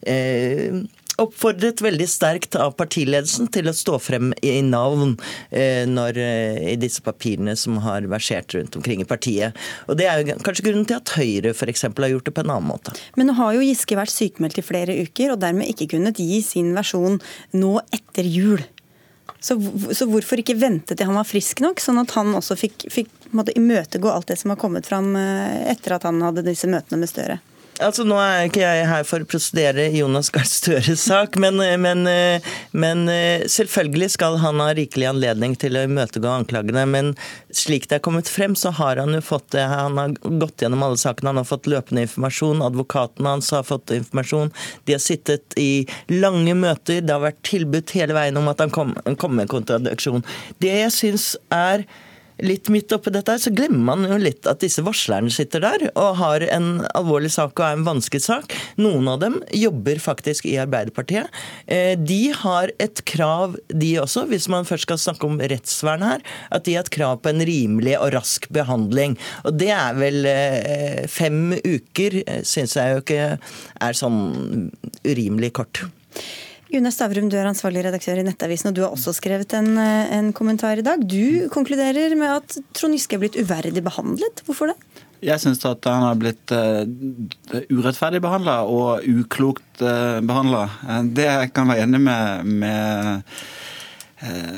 Speaker 9: eh, oppfordret veldig sterkt av partiledelsen til å stå frem i navn eh, når, eh, i disse papirene som har versert rundt omkring i partiet. Og Det er jo kanskje grunnen til at Høyre f.eks. har gjort det på en annen måte.
Speaker 1: Men nå har jo Giske vært sykemeldt i flere uker, og dermed ikke kunnet gi sin versjon nå etter jul. Så, så hvorfor ikke vente til han var frisk nok, sånn at han også fikk, fikk imøtegå alt det som har kommet fram eh, etter at han hadde disse møtene med Støre?
Speaker 9: Altså, Nå er ikke jeg her for å prosedere Jonas Gahr Støres sak, men, men, men, selvfølgelig skal han ha rikelig anledning til å imøtegå anklagene. Men slik det er kommet frem, så har han jo fått det. Han har gått gjennom alle sakene, han har fått løpende informasjon. Advokaten hans har fått informasjon. De har sittet i lange møter. Det har vært tilbudt hele veien om at han kommer kom med kontradiksjon. Det jeg syns er litt midt oppi dette, så glemmer man jo litt at disse varslerne sitter der og har en alvorlig sak og er en vanskelig sak. Noen av dem jobber faktisk i Arbeiderpartiet. Eh, de har et krav, de også, hvis man først skal snakke om rettsvern her, at de har et krav på en rimelig og rask behandling. Og det er vel eh, fem uker, eh, syns jeg jo ikke er sånn urimelig kort.
Speaker 1: June Stavrum, du er ansvarlig redaktør i Nettavisen, og du har også skrevet en, eh, en kommentar i dag. Du konkluderer med at Trond Giske er blitt uverdig behandlet. Hvorfor det?
Speaker 10: Jeg syns at han har blitt uh, urettferdig behandla og uklokt uh, behandla. Det kan jeg være enig med, med Eh,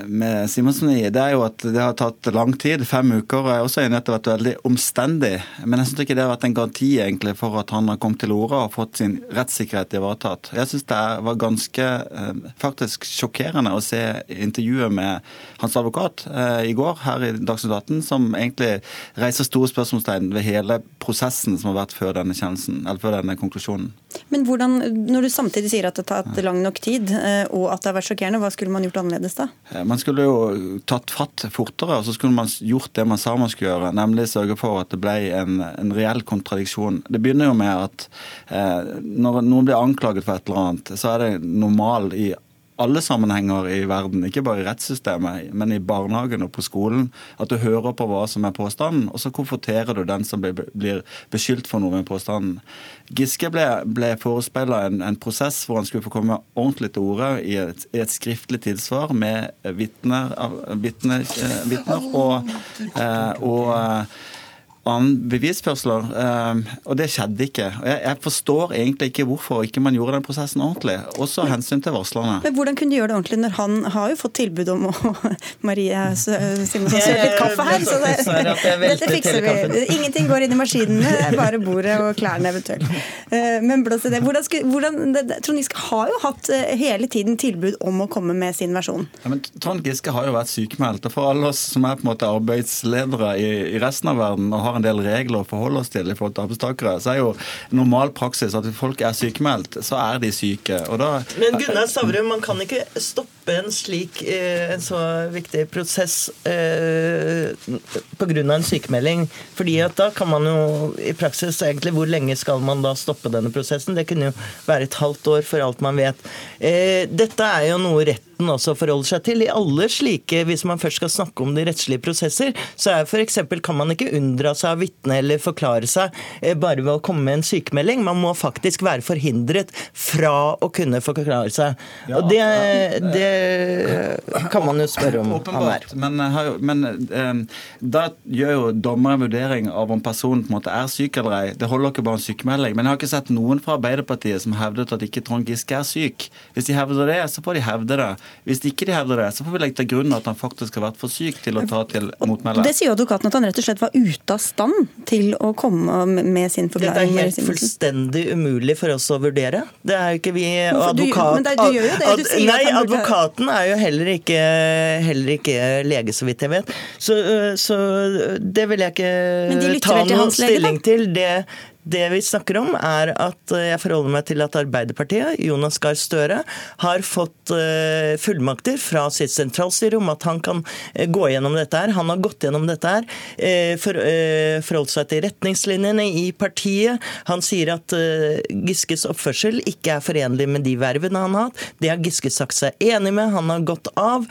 Speaker 10: med Simonsen i, det er jo at det har tatt lang tid, fem uker. og Jeg er også enig at det har vært veldig omstendig. Men jeg syns ikke det har vært en garanti egentlig for at han har kommet til orde og fått sin rettssikkerhet ivaretatt. Jeg syns det var ganske eh, faktisk sjokkerende å se intervjuet med hans advokat eh, i går her i Dagsnytt 18, som egentlig reiser store spørsmålstegn ved hele prosessen som har vært før denne kjennelsen, eller før denne konklusjonen.
Speaker 1: Men hvordan, når du samtidig sier at det har tatt lang nok tid, og at det har vært sjokkerende, hva skulle man gjort annerledes da?
Speaker 10: Eh, man skulle jo tatt fatt fortere, og så skulle man gjort det man sa man skulle gjøre. Nemlig sørge for at det ble en, en reell kontradiksjon. Det begynner jo med at eh, når noen blir anklaget for et eller annet, så er det normal i alle sammenhenger i verden, ikke bare i rettssystemet, men i barnehagen og på skolen, at du hører på hva som er påstanden, og så konfronterer du den som blir beskyldt for noe med påstanden. Giske ble, ble forespeila en, en, prosess hvor han skulle få komme ordentlig til orde i et, i et skriftlig tilsvar med vitner, vitner, vitner og, eh, og annen bevisførsler. Ehm, og det skjedde ikke. Jeg, forstår egentlig ikke hvorfor ikke man gjorde den prosessen ordentlig. Også av hensyn til varslerne.
Speaker 1: Men hvordan kunne de gjøre det ordentlig når han har jo fått tilbud om å Marie Simonsson søker litt kaffe her, så det, dette fikser vi. Ingenting går inn i maskinene, bare bordet og klærne eventuelt. Eh, men blås i det. Hvordan, hvordan, Trond Giske har jo hatt eh, hele tiden tilbud om å komme med sin versjon.
Speaker 10: Ja, men Trond Giske har jo vært sykemeldt. Og for alle oss som er på en måte arbeidsledere i, i resten av verden og har en del regler å forholde oss til i forhold til arbeidstakere, så er jo normal praksis at hvis folk er sykemeldt, så er de syke. Da,
Speaker 9: Men Gunnar Stavrum, man kan ikke stoppe en slik eh, en så viktig prosess eh, pga. en sykemelding. fordi at da kan man jo i praksis egentlig Hvor lenge skal man da stoppe denne prosessen? Det kunne jo være et halvt år for alt man vet. Eh, dette er jo noe rett retten også forholder seg til. I alle slike, Hvis man først skal snakke om de rettslige prosesser, så er for eksempel, kan man ikke unndra seg av vitne eller forklare seg bare ved å komme med en sykemelding. Man må faktisk være forhindret fra å kunne forklare seg. Og det, det kan man jo spørre om han er.
Speaker 10: Men, eh, men eh, da gjør jo dommer en vurdering av om personen på en måte er syk eller ei. Det holder ikke bare en sykemelding. Men jeg har ikke sett noen fra Arbeiderpartiet som hevdet at ikke Trond Giske er syk. Hvis de hevder det, så får de hevde det. Hvis ikke de hevder det, så får vi legge til grunn at han faktisk har vært for syk til å ta til motmelde.
Speaker 1: Det sier advokaten at han rett og slett var ute av stand til å komme med sin forklaring.
Speaker 9: Det er helt fullstendig umulig for oss å vurdere. Det er jo ikke vi og advokat...
Speaker 1: Men du gjør jo det. Du sier
Speaker 9: nei, advokat, advokaten er jo heller ikke, heller ikke lege, så vidt jeg vet. Så, så det vil jeg ikke ta noen stilling til. Det, det vi snakker om, er at eh, jeg forholder meg til at Arbeiderpartiet, Jonas Gahr Støre, har fått eh, fullmakter fra sitt sentralstyre om at han kan eh, gå gjennom dette her. Han har gått gjennom dette her, for, forholdt seg til retningslinjene i partiet. Han sier at Giskes oppførsel ikke er forenlig med de vervene han har hatt. Det har Giske sagt seg enig med, han har gått av.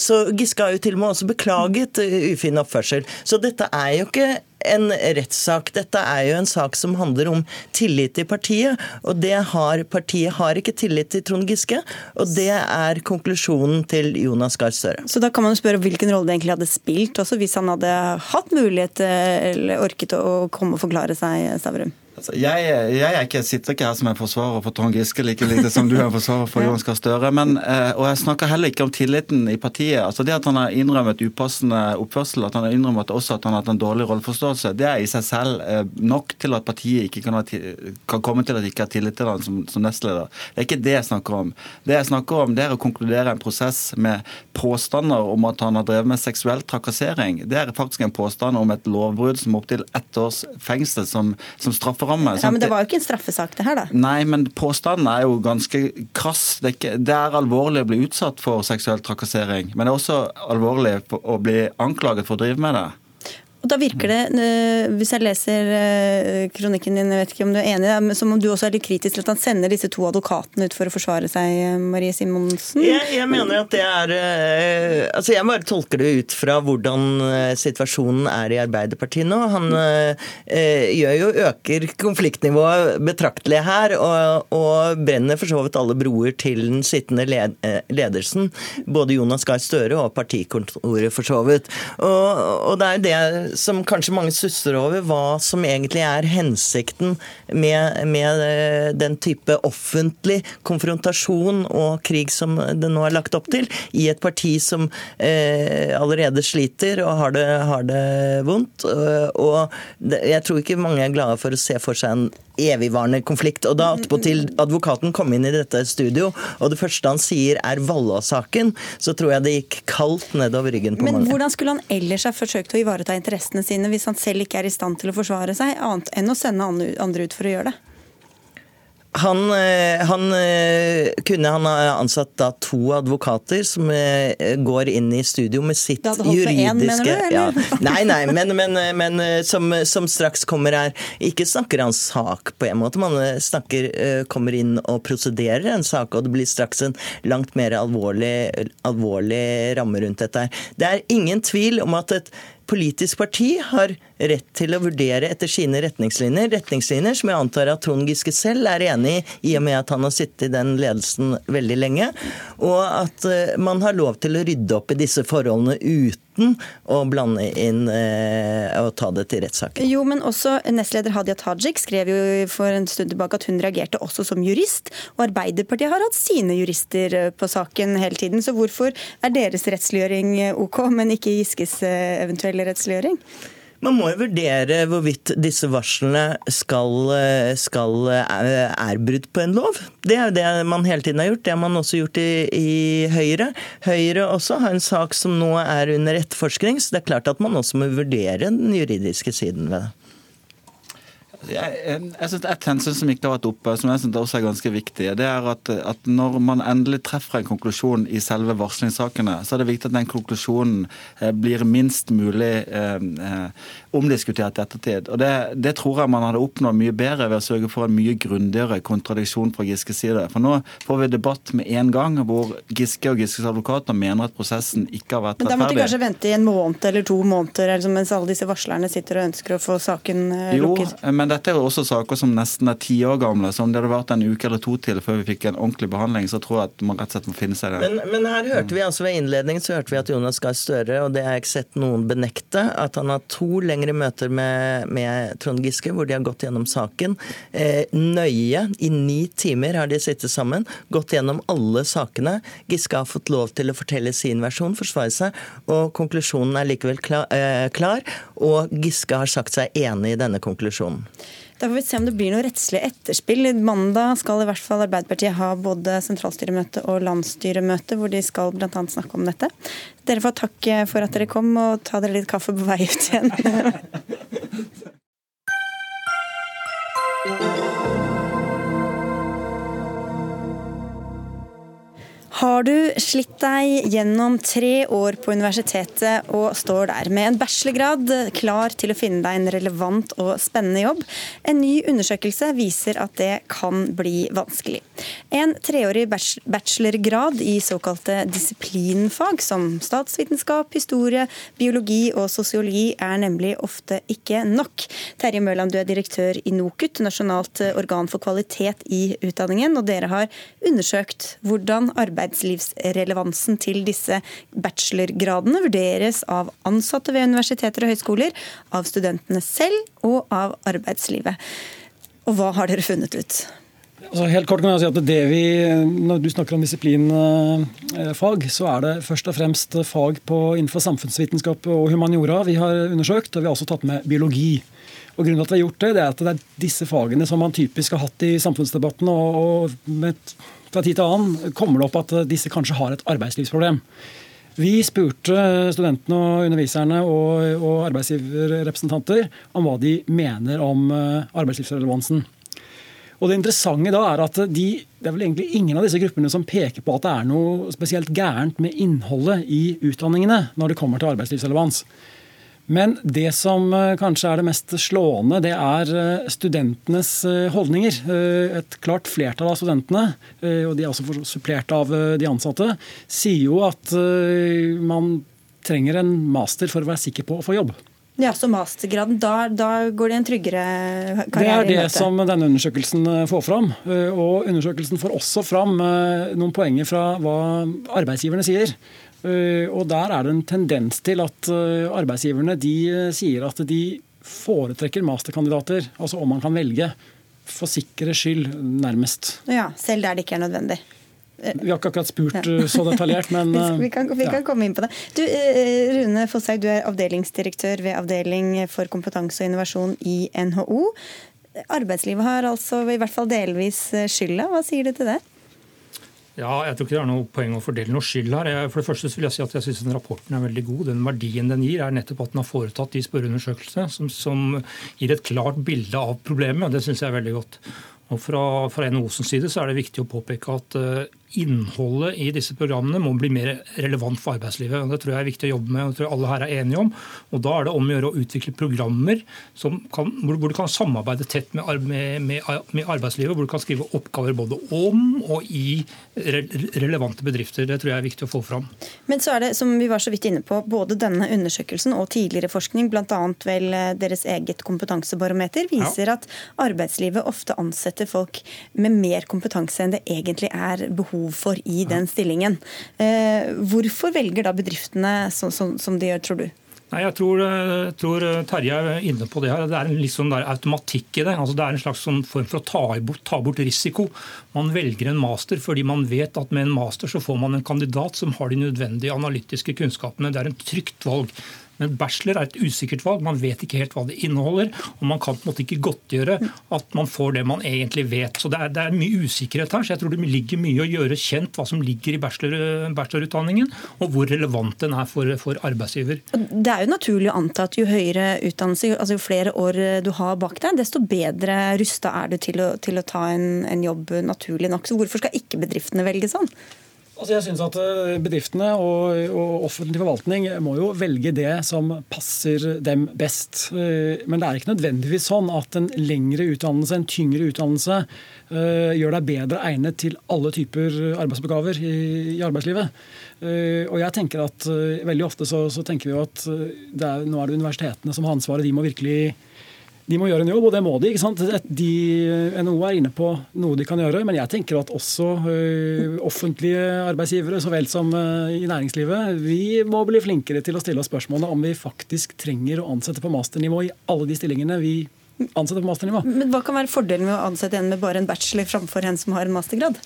Speaker 9: Så Giske har jo til og med også beklaget ufin oppførsel. Så dette er jo ikke en rettssak. Dette er jo en sak som handler om tillit til partiet, og det har partiet har ikke tillit til Trond Giske. Og det er konklusjonen til Jonas Gahr Støre.
Speaker 1: Så da kan man jo spørre hvilken rolle det egentlig hadde spilt, også hvis han hadde hatt mulighet eh, eller orket å komme og forklare seg, Stavrum?
Speaker 10: Altså, jeg, jeg ikke, sitter ikke her som en forsvarer for Trond Giske, like lite som du er en forsvarer for Johan Gahr Støre. Men, eh, og jeg snakker heller ikke om tilliten i partiet. Altså Det at han har innrømmet upassende oppførsel, at han har innrømmet også at han har hatt en dårlig rolleforståelse, det er i seg selv eh, nok til at partiet ikke kan, kan komme til at de ikke har tillit til ham som, som, nestleder. Det er ikke det jeg snakker om. Det jeg snakker om, det er å konkludere en prosess med påstander om at han har drevet med seksuell trakassering. Det er faktisk en påstand om et lovbrudd som opptil ett års fengsel som, som straffer
Speaker 1: strafferamme. Ja, Men det var jo ikke en straffesak, det her, da?
Speaker 10: Nei, men påstanden er jo ganske krass. Det er, ikke, det er alvorlig å bli utsatt for seksuell trakassering, men det er også alvorlig å bli anklaget for å drive med det.
Speaker 1: Og da virker det, eh, hvis jeg leser eh, kronikken din, jeg vet ikke om du er enig, men som om du også er litt kritisk til at han sender disse to advokatene ut for å forsvare seg, eh, Marie Simonsen?
Speaker 9: Jeg, jeg mener at det er Altså, jeg bare tolker det ut fra hvordan situasjonen er i Arbeiderpartiet nå. Han gjør jo øker konfliktnivået betraktelig her, og, og brenner for så vidt alle broer til den sittende led, ledelsen. Både Jonas Gahr Støre og partikontoret, for så vidt. Og, og det er jo det som kanskje mange stusser over, hva som egentlig er hensikten med, med, eh, den type offentlig konfrontasjon og krig som det nå er lagt opp til, i et parti som eh, allerede sliter og har det, har det vondt. Og og jeg tror ikke mange er glade for å se for seg en evigvarende konflikt. Og da attpåtil advokaten kom inn i dette studio, og det første han sier er Valla-saken, så tror jeg det gikk kaldt nedover ryggen på
Speaker 1: Men
Speaker 9: mange.
Speaker 1: Men hvordan skulle han ellers ha forsøkt å ivareta interessene sine hvis han selv ikke er i stand til å forsvare seg, annet enn å sende andre ut for å gjøre det?
Speaker 9: Han, eh, han, eh, kunne han ha ansatt da to advokater som eh, går inn i studio med sitt
Speaker 1: det hadde juridiske en, mener du,
Speaker 9: ja, Nei, nei, men, men, men som, som, straks kommer her. Ikke snakker han sak på en måte. Man snakker, kommer inn og prosederer en sak, og det blir straks en langt mer alvorlig, alvorlig ramme rundt dette. her. Det er ingen tvil om at et politisk parti har rett til å vurdere etter sine retningslinjer. Retningslinjer som jeg antar at Trond Giske selv er enig i, i og med at han har sittet i den ledelsen veldig lenge. Og at eh, man har lov til å rydde opp i disse forholdene uten å blande inn eh, og ta det til rettssaken.
Speaker 1: Jo, men også nestleder Hadia Tajik skrev jo for en stund tilbake at hun reagerte også som jurist. Og Arbeiderpartiet har hatt sine jurister eh, på saken hele tiden. Så hvorfor er deres rettsliggjøring OK, men ikke Giskes eventuelle rettsliggjøring?
Speaker 9: Man må jo vurdere hvorvidt disse varslene skal, skal eh, er brudd på en lov. Det er jo det man hele tiden har gjort. Det har man også gjort i, i Høyre. Høyre også har en sak som nå er under etterforskning, så det er klart at man også må vurdere den juridiske siden ved det.
Speaker 10: Jeg, jeg synes Et hensyn som ikke har vært oppe, som jeg synes også er ganske viktig, det er at, at, når man endelig treffer en konklusjon i selve varslingssakene, så er det viktig at den konklusjonen eh, blir minst mulig eh, eh omdiskutert i ettertid. Og det, det, tror jeg man hadde oppnådd mye bedre ved å sørge for en mye grundigere kontradiksjon fra Giskes side. For nå får vi debatt med en gang hvor Giske og Giskes advokater mener at prosessen ikke har vært rettferdig.
Speaker 1: Men Da måtte de kanskje vente i en måned eller to måneder mens alle disse varslerne sitter og ønsker å få saken lukket?
Speaker 10: Jo, men dette er jo også saker som nesten er ti år gamle. Så om det hadde vært en uke eller to til før vi fikk en ordentlig behandling, så tror jeg at man rett og slett må finne seg det.
Speaker 9: Men, men her hørte vi altså ved innledningen så hørte vi at Jonas Gahr Støre, og det har jeg ikke sett noen benekte, at han har to lengre møter med, med Trond Giske hvor de har gått gjennom saken. Eh, nøye. I ni timer har de sittet sammen, gått gjennom alle sakene. Giske har fått lov til å fortelle sin versjon, forsvare seg, og konklusjonen er likevel klar, eh, klar og Giske har sagt seg enig i denne konklusjonen.
Speaker 1: Da får vi se om det blir noe rettslig etterspill. Mandag skal i hvert fall Arbeiderpartiet ha både sentralstyremøte og landsstyremøte, hvor de skal bl.a. snakke om dette. Dere får takk for at dere kom, og ta dere litt kaffe på vei ut igjen. Har du slitt deg gjennom tre år på universitetet og står der med en bachelorgrad, klar til å finne deg en relevant og spennende jobb? En ny undersøkelse viser at det kan bli vanskelig. En treårig bachelorgrad i såkalte disiplinfag som statsvitenskap, historie, biologi og sosiologi er nemlig ofte ikke nok. Terje Mørland, du er direktør i NOKUT, nasjonalt organ for kvalitet i utdanningen, og dere har undersøkt hvordan arbeid arbeidslivsrelevansen til disse bachelorgradene vurderes av ansatte ved universiteter og høyskoler, av studentene selv og av arbeidslivet. Og hva har dere funnet ut?
Speaker 11: Altså helt kort kan jeg si at vi, Når du snakker om disiplinfag, så er det først og fremst fag på, innenfor samfunnsvitenskap og humaniora vi har undersøkt. Og vi har også tatt med biologi. Og grunnen til at vi har gjort Det det er at det er disse fagene som man typisk har hatt i samfunnsdebatten. og, og med fra tid til annen kommer det opp at disse kanskje har et arbeidslivsproblem. Vi spurte studentene og underviserne og, og arbeidsgiverrepresentanter om hva de mener om eh, arbeidslivsrelevansen. Og Det interessante da er at de, det er vel egentlig ingen av disse gruppene som peker på at det er noe spesielt gærent med innholdet i utdanningene når det kommer til arbeidslivsrelevans. Men det som eh, kanskje er det mest slående, det er eh, studentenes eh, holdninger. Et klart flertall av studentene, og de er også supplert av de ansatte, sier jo at man trenger en master for å være sikker på å få jobb.
Speaker 1: Ja, Så mastergraden, da, da går det en tryggere karriere
Speaker 11: Det er det som denne undersøkelsen får fram. Og undersøkelsen får også fram noen poenger fra hva arbeidsgiverne sier. Eh, og Der er det en tendens til at eh, arbeidsgiverne de eh, sier at de foretrekker masterkandidater, altså om man kan velge. For sikkerhets skyld, nærmest.
Speaker 1: Ja, Selv der det ikke er nødvendig.
Speaker 11: Vi har ikke akkurat spurt så detaljert, men
Speaker 1: Vi kan, vi kan ja. komme inn på det. Du, Rune Fosshaug, du er avdelingsdirektør ved Avdeling for kompetanse og innovasjon i NHO. Arbeidslivet har altså i hvert fall delvis skylda. Hva sier du til det?
Speaker 12: Ja, jeg tror ikke det er noe poeng å fordele noe skyld her. For det første vil jeg si at jeg synes den rapporten er veldig god. Den verdien den gir, er nettopp at den har foretatt de spørreundersøkelsene som, som gir et klart bilde av problemet. og Det syns jeg er veldig godt. Og Fra, fra NHOs side så er det viktig å påpeke at uh, innholdet i disse programmene må bli mer relevant for arbeidslivet. Det tror jeg er viktig å jobbe med, og det tror jeg alle her er enige om. Og Da er det om å gjøre å utvikle programmer kan, hvor, du kan samarbeide tett med, med, med, arbeidslivet. Hvor du kan skrive oppgaver både om og i re, relevante bedrifter. Det tror jeg er viktig å få fram.
Speaker 1: Men så er det, som vi var så vidt inne på, både denne undersøkelsen og tidligere forskning, bl.a. vel eh, deres eget kompetansebarometer, viser ja. at arbeidslivet ofte ansetter folk med mer kompetanse enn det egentlig er behov behov for i den stillingen. Eh, hvorfor velger da bedriftene som, som, som de gjør, tror du?
Speaker 12: Nei, jeg tror, eh, tror, eh, Terje er inne på det her. Det er en litt sånn automatikk i det. Altså, det er en slags sånn form for å ta bort, ta bort, risiko. Man velger en master fordi man vet at med en master så får man en kandidat som har de nødvendige analytiske kunnskapene. Det er en trygt valg. Men bachelor er et usikkert valg. Man vet ikke helt hva det inneholder. Og man kan på en måte ikke godtgjøre at man får det man egentlig vet. Så det er, det er mye usikkerhet her. Så jeg tror det ligger mye å gjøre kjent hva som ligger i bachelor, bachelorutdanningen, og hvor relevant den er for, for, arbeidsgiver.
Speaker 1: Det er jo naturlig å anta at jo høyere utdannelse, altså jo flere år du har bak deg, desto bedre rusta er du til å, til å ta en, en jobb naturlig nok. Så hvorfor skal ikke bedriftene velge sånn?
Speaker 11: Altså jeg synes at eh, Bedriftene og, og, offentlig forvaltning må jo velge det som passer dem best. Eh, men det er ikke nødvendigvis sånn at en lengre utdannelse, en tyngre utdannelse, eh, gjør deg bedre egnet til alle typer arbeidsoppgaver i, i arbeidslivet. Og jeg tenker at Veldig ofte så, så tenker vi jo at er, nå er det universitetene som har ansvaret. De må virkelig de må gjøre en jobb, og det må de. ikke sant? De, NHO er inne på noe de kan gjøre, men jeg tenker at også ø, offentlige arbeidsgivere så vel som ø, i næringslivet, vi må bli flinkere til å stille oss spørsmålet om vi faktisk trenger å ansette på masternivå i alle de stillingene vi ansetter på masternivå.
Speaker 1: Men Hva kan være fordelen med å ansette en med bare en bachelor framfor en som har en mastergrad?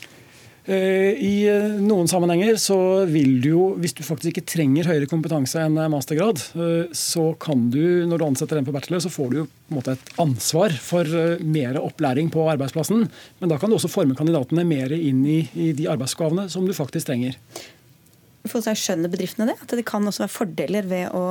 Speaker 11: Eh, I eh, noen sammenhenger så vil du jo, hvis du faktisk ikke trenger høyere kompetanse enn mastergrad, eh, så kan du, når du ansetter en på bachelor, så får du jo på en måte et ansvar for mer opplæring på arbeidsplassen. Men da kan du også forme kandidatene mer inn i, i de arbeidsoppgavene som du faktisk trenger.
Speaker 1: For seg skjønner bedriftene det? At det kan også være fordeler ved å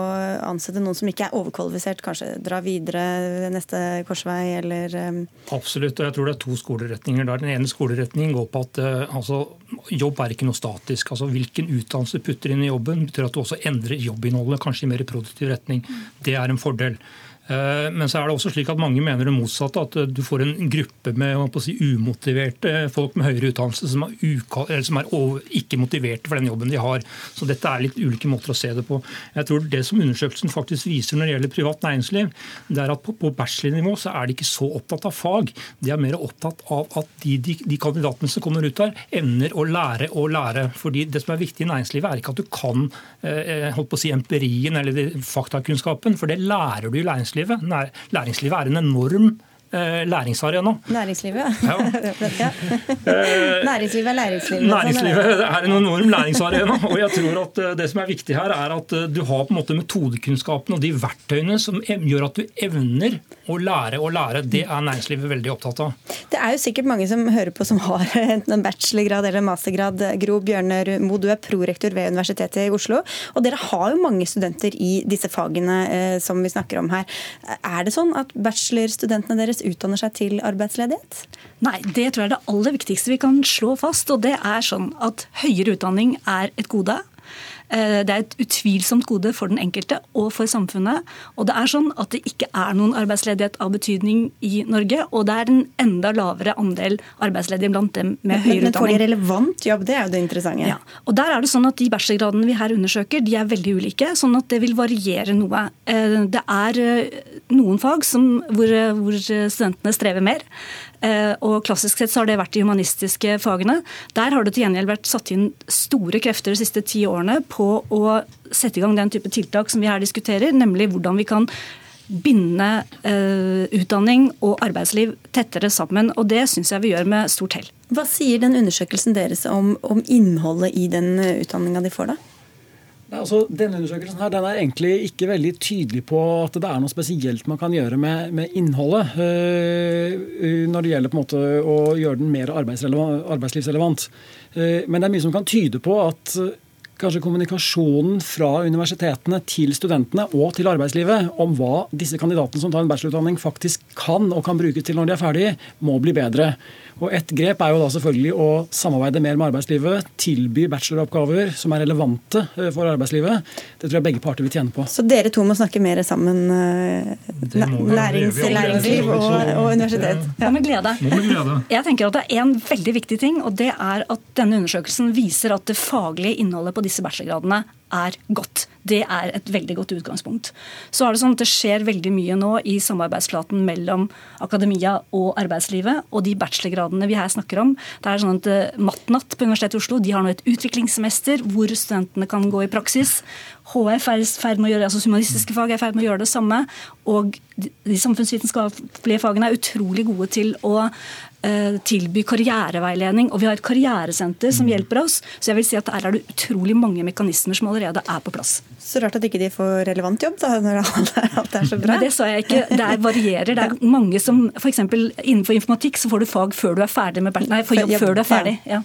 Speaker 1: ansette noen som ikke er overkvalifisert, kanskje dra videre neste korsvei, eller um...
Speaker 12: Absolutt, og jeg tror det er to skoleretninger der. Den ene skoleretningen går på at uh, altså, jobb er ikke noe statisk. Altså, Hvilken utdannelse du putter inn i jobben, betyr at du også endrer jobbinnholdet, kanskje i mer produktiv retning. Det er en fordel. Eh, men så er det også slik at mange mener det motsatte. At eh, du får en gruppe med si, umotiverte folk med høyere utdannelse som er, som er over, ikke motiverte for den jobben de har. Så dette er litt ulike måter å se det på. Jeg tror Det som undersøkelsen faktisk viser når det gjelder privat næringsliv, det er at på, på bachelornivå så er de ikke så opptatt av fag. De er mer opptatt av at de, de, de kandidatene som kommer ut der, evner å lære og lære. Fordi Det som er viktig i næringslivet, er ikke at du kan eh, holdt på å si empirien eller faktakunnskapen, for det lærer du i næringslivet næringslivet. Læringslivet er en enorm læringsarena.
Speaker 1: Næringslivet, ja. ja. Næringslivet er læringslivet.
Speaker 12: Næringslivet er en enorm læringsarena. og jeg tror at eh, Det som er viktig her, er at eh, du har på en måte metodekunnskapen og de verktøyene som gjør at du evner å lære og lære. Det er næringslivet veldig opptatt av.
Speaker 1: Det er jo sikkert mange som hører på som har enten en bachelorgrad eller en mastergrad. Gro Bjørner Mo, du er prorektor ved Universitetet i Oslo. Og dere har jo mange studenter i disse fagene som vi snakker om her. Er det sånn at bachelorstudentene deres utdanner seg til arbeidsledighet?
Speaker 13: Nei, det tror jeg er det aller viktigste vi kan slå fast. Og det er sånn at høyere utdanning er et gode. Eh, det er et utvilsomt gode for den enkelte og for samfunnet. Og det er sånn at det ikke er noen arbeidsledighet av betydning i Norge. Og det er en enda lavere andel arbeidsledige blant dem med høyere utdanning. Men
Speaker 1: får de relevant jobb? Det er jo det interessante.
Speaker 13: Ja. Og der er det sånn at De bachelorgradene vi her undersøker, de er veldig ulike. Sånn at det vil variere noe. Eh, det er eh, noen fag som, hvor, hvor studentene strever mer. Eh, og Klassisk sett så har det vært de humanistiske fagene. Der har det til gjengjeld vært satt inn store krefter de siste ti årene på å sette i gang den type tiltak som vi her diskuterer, nemlig hvordan vi kan binde uh, utdanning og arbeidsliv tettere sammen. Og det syns jeg vi gjør med stort hell.
Speaker 1: Hva sier den undersøkelsen deres om, om innholdet i den utdanninga de får, da?
Speaker 11: Nei, altså, denne undersøkelsen her, den er egentlig ikke veldig tydelig på at det er noe spesielt man kan gjøre med, med innholdet øh, når det gjelder på en måte å gjøre den mer arbeidslivsrelevant. Uh, men det er mye som kan tyde på at uh, kanskje kommunikasjonen fra universitetene til studentene og til arbeidslivet om hva disse kandidatene som tar en bachelorutdanning faktisk kan og kan bruke til når de er ferdige, må bli bedre. Og Et grep er jo da selvfølgelig å samarbeide mer med arbeidslivet, tilby bacheloroppgaver som er relevante eh, for arbeidslivet. Det tror jeg begge parter vil tjene på.
Speaker 1: Så dere to må snakke mer sammen, eh, lærings, læringsliv og, og universitet?
Speaker 13: Ja, med glede. Jeg tenker at Det er en veldig viktig ting, og det er at denne undersøkelsen viser at det faglige innholdet på disse bachelorgradene er godt. Det er et veldig godt utgangspunkt. Så er Det sånn at det skjer veldig mye nå i samarbeidsflaten mellom akademia og arbeidslivet. Og de bachelorgradene vi her snakker om, det er sånn at eh, Matnatt på Universitetet i Oslo de har nå et utviklingssemester hvor studentene kan gå i praksis. HF er ferd med å gjøre, altså Humanistiske fag er i ferd med å gjøre det samme. Og de samfunnsvitenskapelige fagene er utrolig gode til å tilby karriereveiledning. Og vi har et karrieresenter som mm. hjelper oss. Så jeg vil si at her er det utrolig mange mekanismer som allerede er på plass.
Speaker 1: Så rart at ikke de får relevant jobb, da, når alt er så bra.
Speaker 13: Men det sa jeg ikke. Det varierer. Det er mange som f.eks. innenfor informatikk så får du fag før du er ferdig med Nei, for jobb før du er ferdig. ja.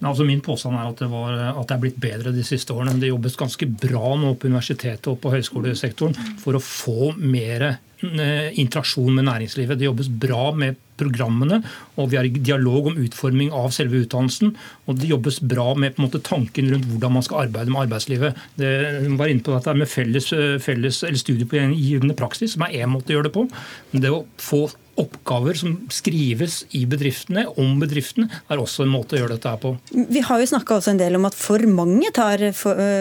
Speaker 12: Altså min påstand er at det, var, at det, er blitt bedre de siste årene. Det jobbes ganske bra nå på universitetet og på høyskolesektoren for å få mer eh, interaksjon med næringslivet. Det jobbes bra med programmene, og vi er i dialog om utforming av selve utdannelsen. Og det jobbes bra med på en måte, tanken rundt hvordan man skal arbeide med arbeidslivet. Det var inne på dette med felles, felles eller studiegivende praksis, som er én måte å gjøre det på. Men det å få oppgaver som skrives i bedriftene, om bedriftene, er også en måte å gjøre dette her på.
Speaker 1: Vi har jo snakka en del om at for mange tar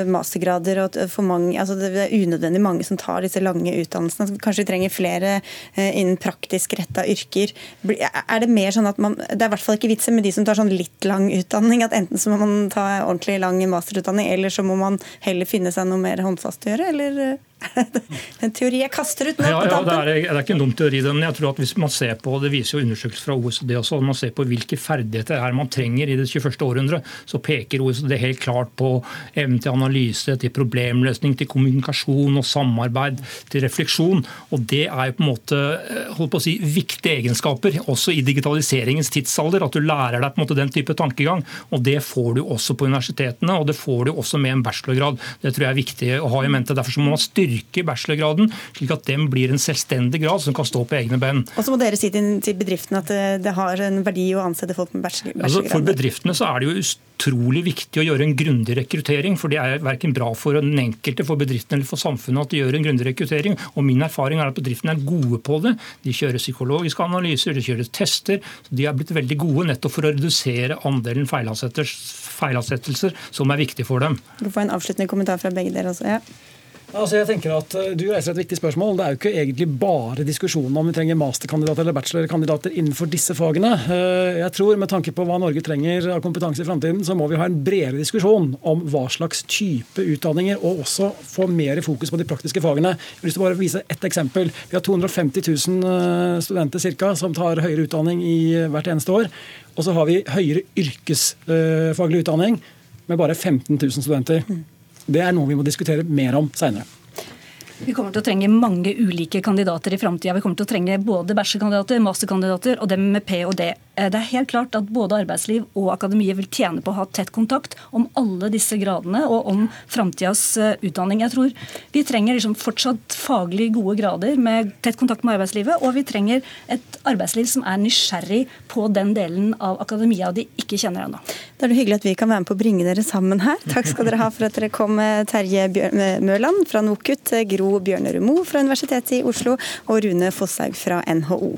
Speaker 1: mastergrader, og at for mange, altså det er unødvendig mange som tar disse lange utdannelsene. Kanskje vi trenger flere innen praktisk retta yrker. Er det mer sånn at man, det er i hvert fall ikke vitsen med de som tar sånn litt lang utdanning, at enten så må man ta ordentlig lang masterutdanning, eller så må man heller finne seg noe mer håndfast å gjøre, eller? En teori jeg kaster ut nå
Speaker 12: ja, ja, det, er, det er ikke en dum teori. men jeg tror at hvis man ser på, Det viser jo undersøkelser fra OECD også. Når man ser på hvilke ferdigheter er man trenger i det 21. århundre, så peker OECD helt klart på evnen til analyse, til problemløsning, til kommunikasjon og samarbeid, til refleksjon. Og Det er jo på en måte eh, holdt på å si, viktige egenskaper også i digitaliseringens tidsalder. At du lærer deg på en måte den type tankegang. og Det får du også på universitetene, og det får du også med en bachelorgrad. Det tror jeg er viktig å ha i mente. Derfor må man styrke bachelorgraden, slik at den blir en selvstendig grad som kan stå på egne ben.
Speaker 1: Og så må dere si til, til bedriftene at det, det, har en verdi å ansette folk med bachelorgrad. Altså,
Speaker 12: for bedriftene så er det jo utrolig viktig å gjøre en grundig rekruttering. For det er verken bra for den enkelte, for bedriften eller for samfunnet at de gjør en grundig rekruttering. Og min erfaring er at bedriftene er gode på det. De kjører psykologiske analyser, de kjører tester. Så de er blitt veldig gode nettopp for å redusere andelen feilansettelser som er viktig for dem.
Speaker 1: Du får en avsluttende kommentar fra begge dere også. Ja.
Speaker 11: Altså jeg tenker at eh, Du reiser et viktig spørsmål. Det er jo ikke egentlig bare diskusjonen om vi trenger masterkandidater eller bachelorkandidater innenfor disse fagene. Eh, jeg tror Med tanke på hva Norge trenger av kompetanse i framtiden, så må vi ha en bredere diskusjon om hva slags type utdanninger, og også få mer fokus på de praktiske fagene. Jeg å bare vise ett eksempel. Vi har 250 000 eh, studenter cirka, som tar høyere utdanning i hvert eneste år. Og så har vi høyere yrkesfaglig utdanning med bare 15 000 studenter. Det er noe vi må diskutere mer om seinere.
Speaker 13: Vi kommer til å trenge mange ulike kandidater i framtida. Vi kommer til å trenge både bachelorkandidater, masterkandidater og dem med ph.d. Eh, det er helt klart at både arbeidsliv og akademiet vil tjene på å ha tett kontakt om alle disse gradene og om framtidas eh, utdanning. Jeg tror Vi trenger liksom fortsatt faglig gode grader med tett kontakt med arbeidslivet, og vi trenger et arbeidsliv som er nysgjerrig på den delen av akademia de ikke kjenner ennå.
Speaker 1: Det er hyggelig at vi kan være med på å bringe dere sammen her. Takk skal dere ha for at dere kom, Terje Mørland fra NOKUT, Gro Bjørnerud Moe fra Universitetet i Oslo og Rune Fosshaug fra NHO.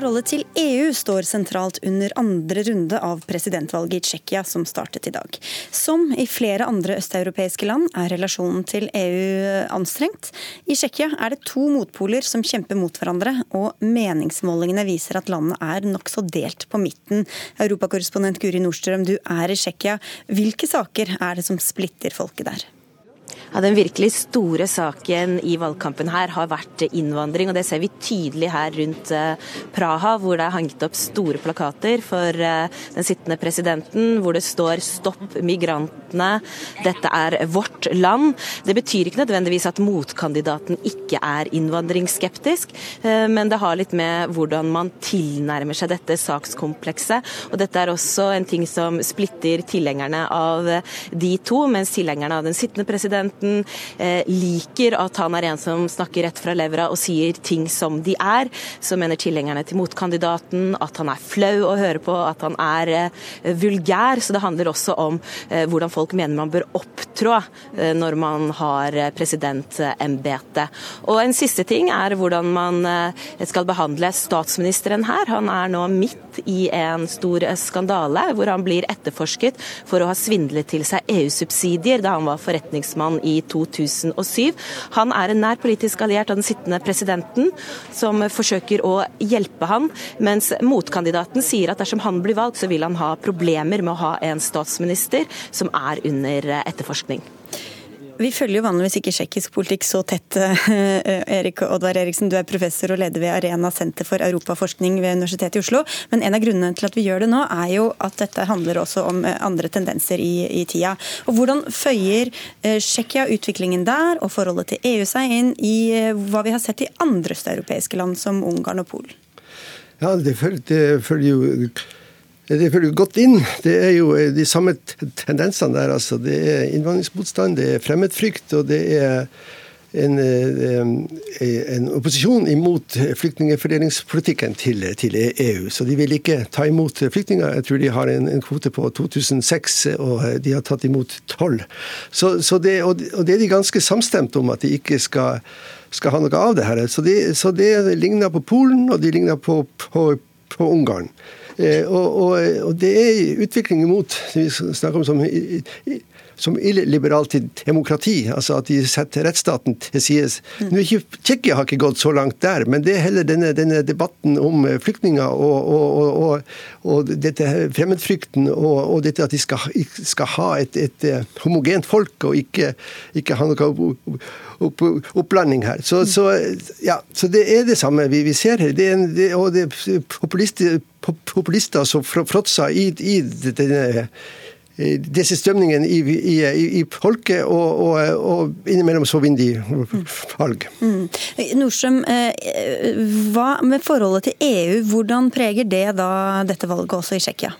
Speaker 1: Forholdet til EU står sentralt under andre runde av presidentvalget i Tsjekkia, som startet i dag. Som i flere andre østeuropeiske land er relasjonen til EU anstrengt. I Tsjekkia er det to motpoler som kjemper mot hverandre, og meningsmålingene viser at landet er nokså delt på midten. Europakorrespondent Guri Nordstrøm, du er i Tsjekkia. Hvilke saker er det som splitter folket der?
Speaker 14: Ja, Den virkelig store saken i valgkampen her har vært innvandring. og Det ser vi tydelig her rundt eh, Praha, hvor det er hanget opp store plakater for eh, den sittende presidenten, hvor det står 'Stopp migrantene', 'Dette er vårt land'. Det betyr ikke nødvendigvis at motkandidaten ikke er innvandringsskeptisk, eh, men det har litt med hvordan man tilnærmer seg dette sakskomplekset. Og Dette er også en ting som splitter tilhengerne av de to, mens tilhengerne av den sittende presidenten presidenten eh, liker at han er en som snakker rett fra levra og sier ting som de er, så mener tilhengerne til motkandidaten at han er flau å høre på, at han er eh, vulgær. Så det handler også om eh, hvordan folk mener man bør opptrå når man har presidentembetet. Og en siste ting er hvordan man skal behandle statsministeren her. Han er nå midt i en stor skandale hvor han blir etterforsket for å ha svindlet til seg EU-subsidier da han var forretningsmann i i 2007. Han er en nær politisk alliert av den sittende presidenten, som forsøker å hjelpe han, mens motkandidaten sier at dersom han blir valgt, så vil han ha problemer med å ha en statsminister som er under etterforskning.
Speaker 1: Vi følger jo vanligvis ikke tsjekkisk politikk så tett. Eh, Erik Oddvar Eriksen, du er professor og leder ved Arena senter for europaforskning ved Universitetet i Oslo. Men en av grunnene til at vi gjør det nå, er jo at dette handler også om eh, andre tendenser i, i tida. Og Hvordan føyer eh, Tsjekkia utviklingen der og forholdet til EU seg inn i hva vi har sett i andre østeuropeiske land som Ungarn og Polen?
Speaker 15: Ja, det følger jo det følger godt inn. Det er jo eh, de samme tendensene der. altså. Det er innvandringsmotstand, det er fremmedfrykt, og det er en, eh, en opposisjon imot flyktningfordelingspolitikken til, til, EU. Så de vil ikke ta imot flyktninger. Jeg tror de har en, en kvote på 2006, og de har tatt imot 12. Så, så det, og det er de ganske samstemte om, at de ikke skal, skal ha noe av det her. Så det, så ligner på Polen, og de ligner på, på, på Ungarn. Eh, og, og, og, det er utvikling mot vi snakker om som, som illiberalt demokrati. Altså at de setter rettsstaten til side. Mm. Tsjekkia har ikke gått så langt der, men det er heller denne, denne debatten om flyktninger og, og, og, og dette fremmedfrykten og, dette at de skal, skal ha et, et, homogent folk og ikke, ikke ha noe opp, opplanding her. Så, så, ja, så, det er det samme vi, vi ser her. Det er, en, det, og det er populister, populister som fråtser i, i denne disse strømningene i, i, i, folket, og, og, og, innimellom så vinner de valg. Mm.
Speaker 1: Nordstrøm, eh, hva med forholdet til EU, hvordan preger det da dette valget også i Tsjekkia?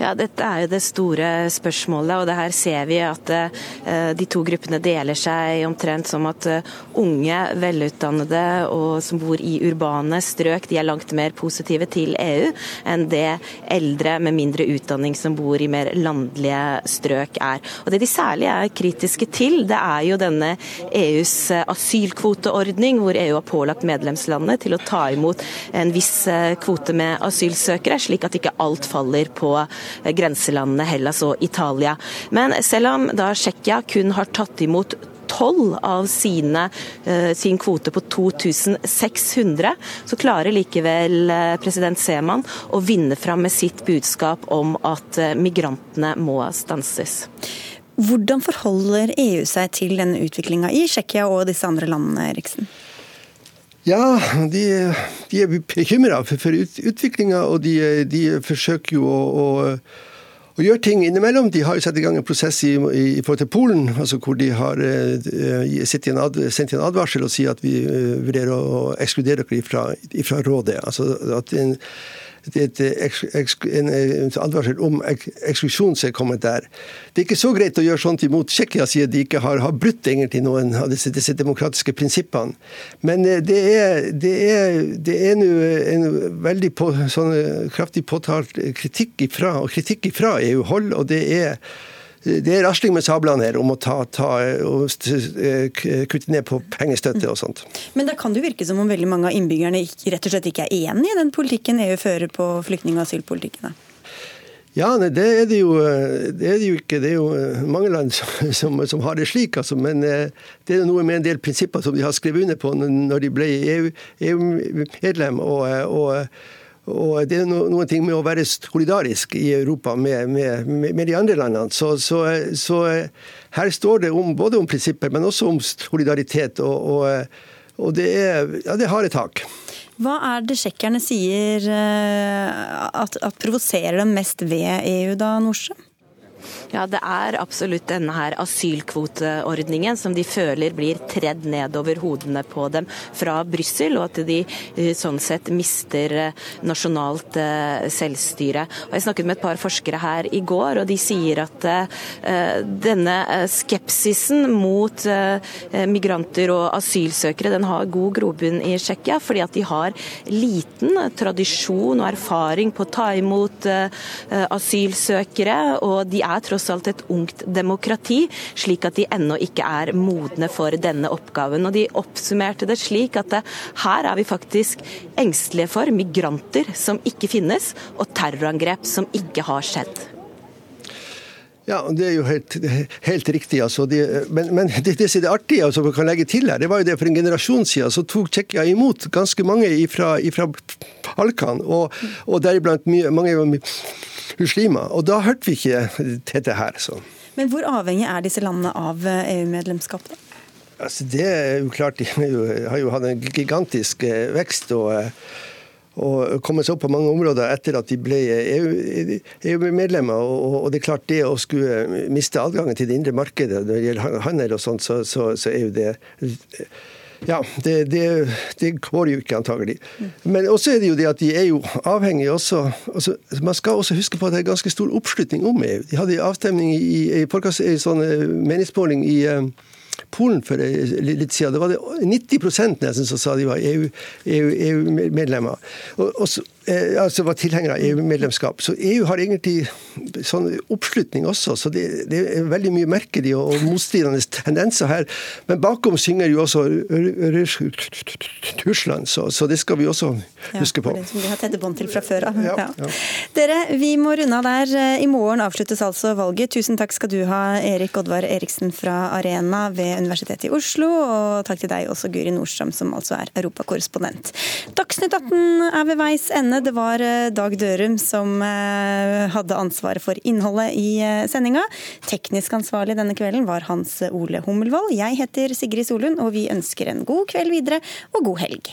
Speaker 14: Ja, Dette er jo det store spørsmålet, og det her ser vi at uh, de to gruppene deler seg omtrent som at uh, unge, velutdannede og som bor i urbane strøk, de er langt mer positive til EU enn det eldre med mindre utdanning som bor i mer landlige strøk er. Og Det de særlig er kritiske til, det er jo denne EUs eh, asylkvoteordning, hvor EU har pålagt medlemslandene til å ta imot en viss kvote med asylsøkere, slik at ikke alt faller på grenselandene Hellas og Italia. Men selv om da Tsjekkia kun har tatt imot tolv av sine, eh, sin kvote på 2600, så klarer likevel eh, president Seman å vinne fram med sitt budskap om at eh, migrantene må stanses.
Speaker 1: Hvordan forholder EU seg til denne utviklinga i Tsjekkia og disse andre landene, Eriksen?
Speaker 15: Ja, de, de er bekymra for, for utviklinga, og de, de, forsøker jo å, å, å, gjøre ting innimellom. De har jo satt i gang en prosess i, i, i forhold til Polen, altså hvor de har uh, sendt en, advarsel og sier at vi uh, vurderer å ekskludere dere fra rådet. Altså at en et, en advarsel om eksklusjon som kommet der. Det er ikke så greit å gjøre sånt imot Tsjekkia, siden de ikke har, har, brutt egentlig noen av disse, disse demokratiske prinsippene. Men eh, det er, det er, det er nå en veldig på, sånn, kraftig påtalt kritikk ifra, og kritikk ifra EU-hold, og det er det er rasling med sablene her om å ta, ta, kutte ned på pengestøtte og sånt.
Speaker 1: Men da kan det virke som om veldig mange av innbyggerne rett og slett ikke er enig i den politikken EU fører på flyktning- og asylpolitikken?
Speaker 15: Ja, det er det, jo, det er det jo ikke. Det er jo mange land som, som, som har det slik. Altså. Men eh, det er noe med en del prinsipper som de har skrevet under på når de ble EU-medlem. EU og, og og Det er noen ting med å være solidarisk i Europa med, med, med de andre landene. Så, så, så, her står det om, både om prinsipper, men også om solidaritet. Og, og, og det, er, ja, det har et tak.
Speaker 1: Hva er det tsjekkerne sier eh, at, at provoserer dem mest ved EU, da, Nordstrøm?
Speaker 14: Ja, Det er absolutt denne her asylkvoteordningen som de føler blir tredd nedover hodene på dem fra Brussel, og at de eh, sånn sett mister eh, nasjonalt eh, selvstyre. Og Jeg snakket med et par forskere her i går, og de sier at denne skepsisen mot migranter og asylsøkere den har god grobunn i Tsjekkia, fordi at de har liten tradisjon og erfaring på å ta imot asylsøkere. og de er tross alt et ungt demokrati, slik at de ennå ikke er modne for denne oppgaven. Og De oppsummerte det slik at det, her er vi faktisk engstelige for migranter som ikke finnes, og terrorangrep som ikke har skjedd.
Speaker 15: Ja, Det er jo helt, helt riktig. altså. De, men, men, det, det som er artig, altså, kan legge til her, det var jo det for en generasjon siden så tok Tsjekkia imot ganske mange fra Balkan, og, og deriblant mye, mange muslimer. Og da hørte vi ikke dette her. Så.
Speaker 1: Men hvor avhengig er disse landene av EU-medlemskap?
Speaker 15: Altså, det er jo klart, De har jo hatt en gigantisk eh, vekst. og eh, og kommet seg opp på mange områder etter at de ble EU-medlemmer. EU og det er klart det å skulle miste adgangen til det indre markedet når det gjelder handel og sånt, så, så, så er jo det ja, det, det, det, går jo ikke, antagelig. Men også er det jo det at de er jo avhengige også altså, Man skal også huske på at det er ganske stor oppslutning om EU. De hadde avstemning i, i, i sånn eh, meningsmåling i uh, Polen for litt siden. Det var det 90% nesten som sa de var EU-medlemmer. EU, EU og, og eh, altså var tilhenger av EU-medlemskap. Så EU har egentlig sånn oppslutning også, så det, det er veldig mye merkelige og motstridende tendenser her. Men bakom synger jo også Russland, så, så, det skal vi også huske på.
Speaker 1: Ja, det som vi har tette bånd til fra før av. Ja, ja. Dere, vi må runde av der. I morgen avsluttes altså valget. Tusen takk skal du ha, Erik Oddvar Eriksen fra Arena ved Universitetet i Oslo, og takk til deg også, Guri Nordstrøm, som altså er europakorrespondent. Dagsnytt 18 er ved veis ende. Det var eh, Dag Dørum som eh, hadde ansvaret for innholdet i eh, sendinga. Teknisk ansvarlig denne kvelden var Hans Ole Hummelvold. Jeg heter Sigrid Solund, og vi ønsker en god kveld videre og god helg.